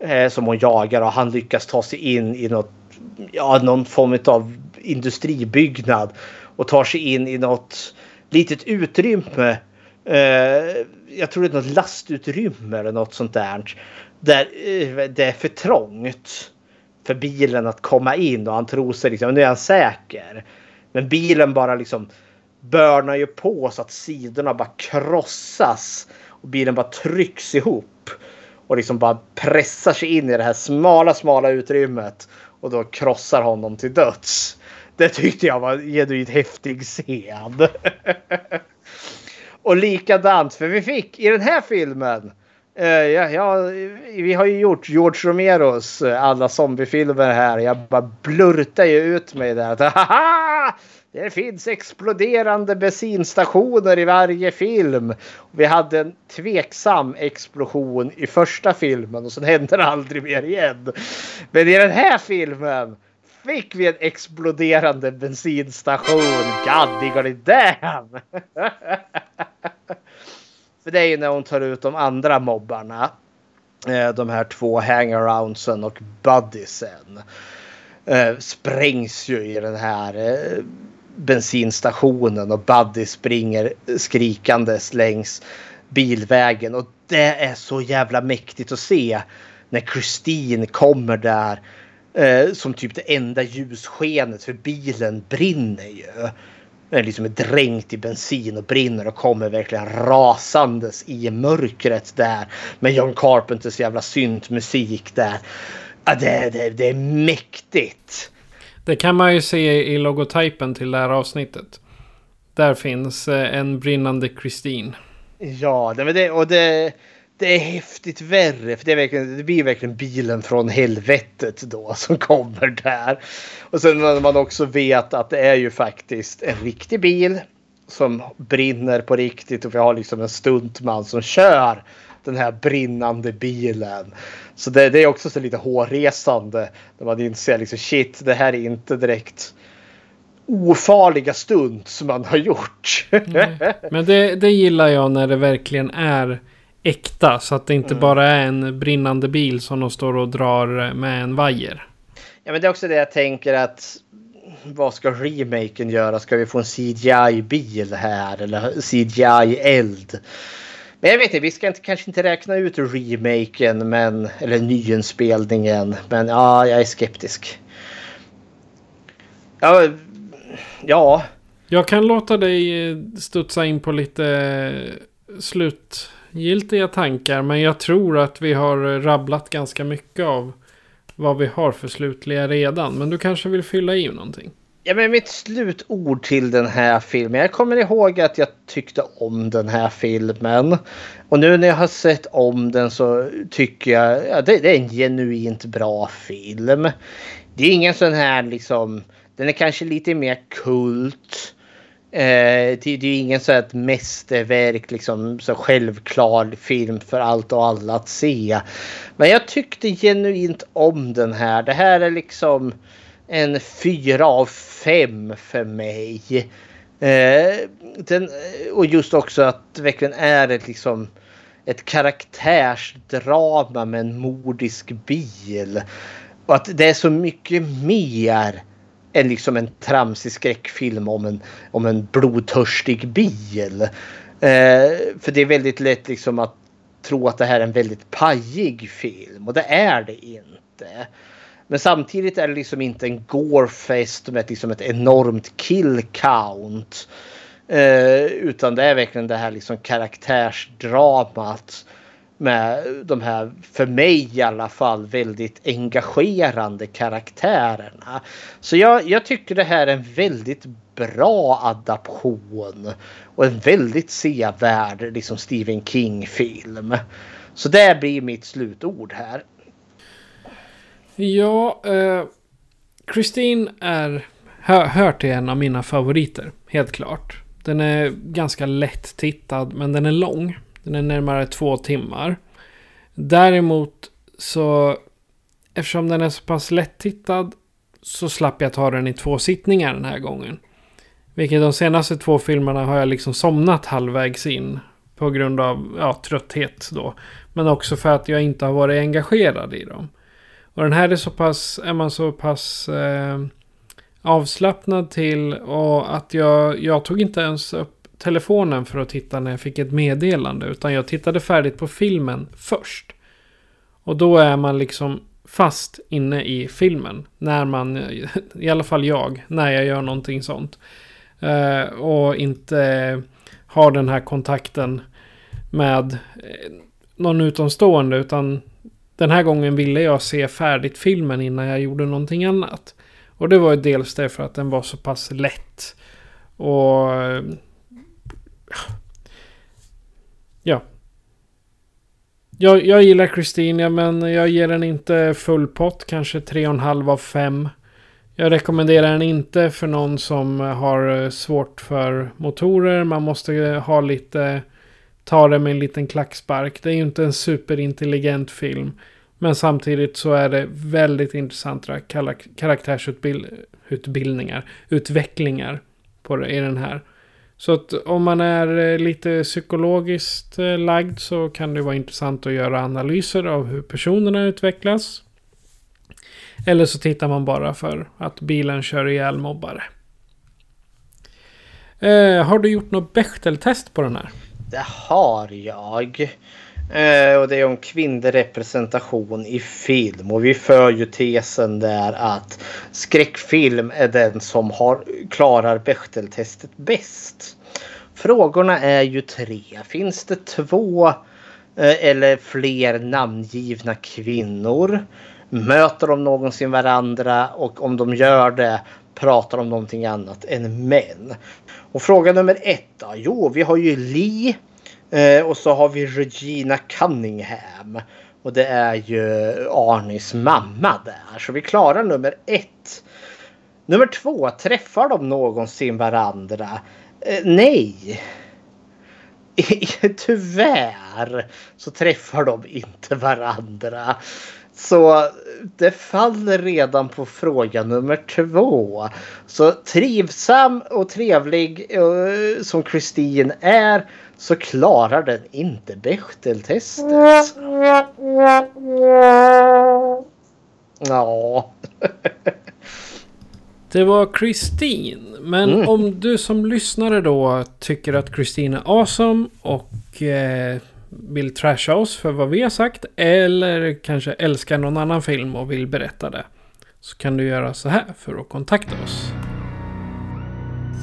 eh, som hon jagar och han lyckas ta sig in i något, ja, någon form av industribyggnad och tar sig in i något litet utrymme Eh, jag tror det är något lastutrymme eller något sånt där. Där eh, det är för trångt för bilen att komma in och han tror sig liksom, nu är han säker. Men bilen bara liksom börnar ju på så att sidorna bara krossas och bilen bara trycks ihop och liksom bara pressar sig in i det här smala, smala utrymmet och då krossar honom till döds. Det tyckte jag var genuint häftig scen. [LAUGHS] och likadant, för vi fick i den här filmen Uh, ja, ja, vi har ju gjort George Romeros eh, alla zombiefilmer här. Jag bara blurtar ju ut mig där. [LAUGHS] Att, det finns exploderande bensinstationer i varje film. Vi hade en tveksam explosion i första filmen och sen hände det aldrig mer igen. Men i den här filmen fick vi en exploderande bensinstation. God damn! [LAUGHS] För det är ju när hon tar ut de andra mobbarna. Eh, de här två hangaroundsen och buddiesen. Eh, sprängs ju i den här eh, bensinstationen och Buddy springer skrikandes längs bilvägen. Och det är så jävla mäktigt att se när Christine kommer där eh, som typ det enda ljusskenet för bilen brinner ju liksom är dränkt i bensin och brinner och kommer verkligen rasandes i mörkret där. Med John Carpenters jävla syntmusik där. Ja, det, det, det är mäktigt. Det kan man ju se i logotypen till det här avsnittet. Där finns eh, en brinnande Christine. Ja, det, det, och det, det är häftigt värre. För det, är verkligen, det blir verkligen bilen från helvetet då [LAUGHS] som kommer där. Och sen när man också vet att det är ju faktiskt en riktig bil som brinner på riktigt och vi har liksom en stuntman som kör den här brinnande bilen. Så det, det är också så lite hårresande när man inser liksom shit, det här är inte direkt ofarliga stunt som man har gjort. Mm. Men det, det gillar jag när det verkligen är äkta. Så att det inte mm. bara är en brinnande bil som de står och drar med en vajer. Ja men det är också det jag tänker att vad ska remaken göra? Ska vi få en CGI-bil här eller CGI-eld? Men jag vet inte, vi ska inte, kanske inte räkna ut remaken men, eller nyinspelningen. Men ja, jag är skeptisk. Ja, ja. Jag kan låta dig eh, studsa in på lite eh, slutgiltiga tankar. Men jag tror att vi har eh, rabblat ganska mycket av vad vi har för slutliga redan. Men du kanske vill fylla i någonting? Ja, men mitt slutord till den här filmen. Jag kommer ihåg att jag tyckte om den här filmen. Och nu när jag har sett om den så tycker jag ja, det, det är en genuint bra film. Det är ingen sån här liksom. Den är kanske lite mer kult. Eh, det, det är ingen så här mästerverk, liksom så självklar film för allt och alla att se. Men jag tyckte genuint om den här. Det här är liksom en fyra av fem för mig. Eh, den, eh, och just också att det verkligen är ett liksom ett karaktärsdrama med en mordisk bil. Och att det är så mycket mer än liksom en tramsig skräckfilm om en, om en blodtörstig bil. Eh, för det är väldigt lätt liksom att tro att det här är en väldigt pajig film och det är det inte. Men samtidigt är det liksom inte en gorefest med liksom ett enormt kill count. Eh, utan det är verkligen det här liksom karaktärsdramat med de här, för mig i alla fall, väldigt engagerande karaktärerna. Så jag, jag tycker det här är en väldigt bra adaption och en väldigt sevärd liksom Stephen King-film. Så det blir mitt slutord här. Ja, eh, Christine är, hör, hör till en av mina favoriter, helt klart. Den är ganska lätt tittad, men den är lång. Den är närmare två timmar. Däremot så eftersom den är så pass lättittad så slapp jag ta den i två sittningar den här gången. Vilket de senaste två filmerna har jag liksom somnat halvvägs in. På grund av ja, trötthet då. Men också för att jag inte har varit engagerad i dem. Och den här är så pass, är man så pass eh, avslappnad till och att jag, jag tog inte ens upp telefonen för att titta när jag fick ett meddelande. Utan jag tittade färdigt på filmen först. Och då är man liksom fast inne i filmen. När man, i alla fall jag, när jag gör någonting sånt. Eh, och inte har den här kontakten med eh, någon utomstående. Utan den här gången ville jag se färdigt filmen innan jag gjorde någonting annat. Och det var ju dels därför att den var så pass lätt. Och... Eh, ja. Jag, jag gillar Christina men jag ger den inte full pott. Kanske 3,5 av 5. Jag rekommenderar den inte för någon som har eh, svårt för motorer. Man måste ha lite... Ta det med en liten klackspark. Det är ju inte en superintelligent film. Men samtidigt så är det väldigt intressanta karaktärsutbildningar. Utvecklingar på det, i den här. Så att om man är eh, lite psykologiskt eh, lagd så kan det vara intressant att göra analyser av hur personerna utvecklas. Eller så tittar man bara för att bilen kör ihjäl mobbare. Eh, har du gjort något Bechteltest på den här? Det har jag. Eh, och det är om kvinnorepresentation i film. Och vi för ju tesen där att skräckfilm är den som har, klarar Bechteltestet bäst. Frågorna är ju tre. Finns det två eh, eller fler namngivna kvinnor? Möter de någonsin varandra och om de gör det pratar om någonting annat än män? Och fråga nummer ett då? Jo, vi har ju Lee. Eh, och så har vi Regina Cunningham. Och det är ju Arnis mamma där. Så vi klarar nummer ett. Nummer två, träffar de någonsin varandra? Eh, nej. [LAUGHS] Tyvärr så träffar de inte varandra. Så det faller redan på fråga nummer två. Så trivsam och trevlig uh, som Kristin är så klarar den inte Bechteltestet. Ja. [LAUGHS] Det var Kristin. Men mm. om du som lyssnare då tycker att Kristin är awesome och eh, vill trasha oss för vad vi har sagt. Eller kanske älskar någon annan film och vill berätta det. Så kan du göra så här för att kontakta oss.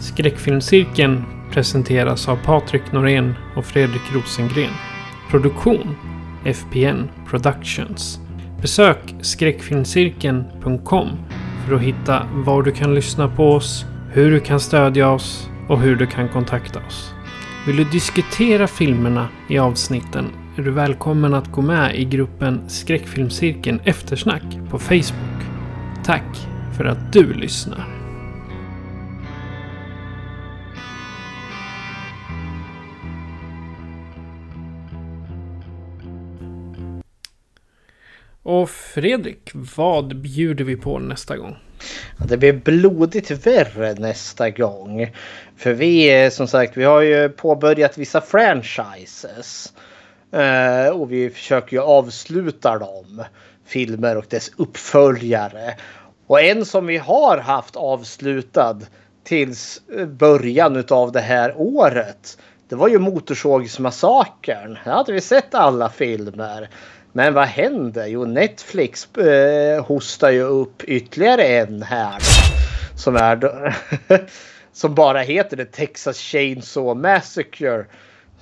Skräckfilmscirkeln presenteras av Patrik Norén och Fredrik Rosengren. Produktion FPN Productions. Besök skräckfilmscirkeln.com för att hitta var du kan lyssna på oss, hur du kan stödja oss och hur du kan kontakta oss. Vill du diskutera filmerna i avsnitten är du välkommen att gå med i gruppen Skräckfilmscirkeln Eftersnack på Facebook. Tack för att du lyssnar. Och Fredrik, vad bjuder vi på nästa gång? Det blir blodigt värre nästa gång. För vi som sagt, vi har ju påbörjat vissa franchises. Eh, och vi försöker ju avsluta dem. Filmer och dess uppföljare. Och en som vi har haft avslutad tills början av det här året. Det var ju Motorsågsmassakern. Där hade vi sett alla filmer. Men vad händer? Jo, Netflix eh, hostar ju upp ytterligare en här. Som är [LAUGHS] som bara heter The Texas Chainsaw Massacre.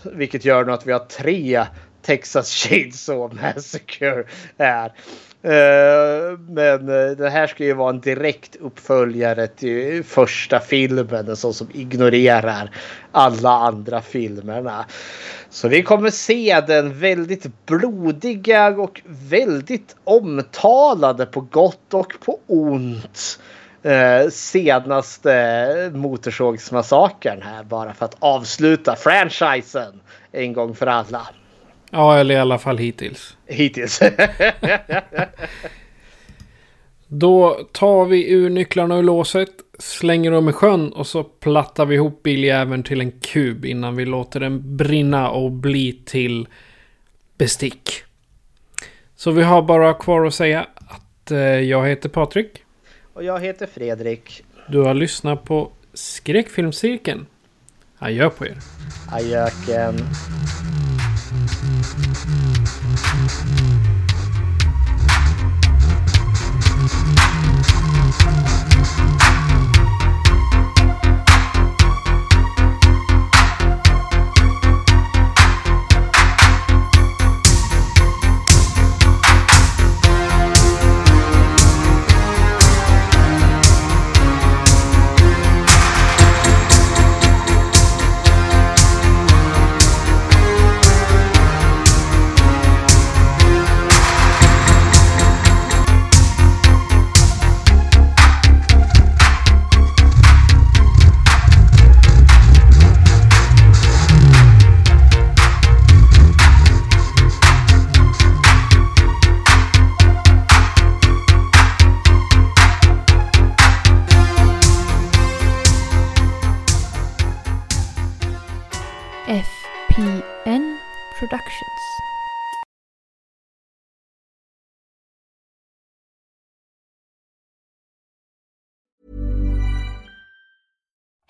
Vilket gör nu att vi har tre Texas Chainsaw Massacre här. Eh, men eh, det här ska ju vara en direkt uppföljare till första filmen. En sån som ignorerar alla andra filmerna. Så vi kommer se den väldigt blodiga och väldigt omtalade på gott och på ont. Eh, senaste Motorsågsmassakern här bara för att avsluta franchisen en gång för alla. Ja, eller i alla fall hittills. Hittills. [LAUGHS] Då tar vi ur nycklarna ur låset, slänger dem i sjön och så plattar vi ihop biljäveln till en kub innan vi låter den brinna och bli till bestick. Så vi har bara kvar att säga att eh, jag heter Patrik. Och jag heter Fredrik. Du har lyssnat på Skräckfilmscirkeln. Adjö på er. Ajöken.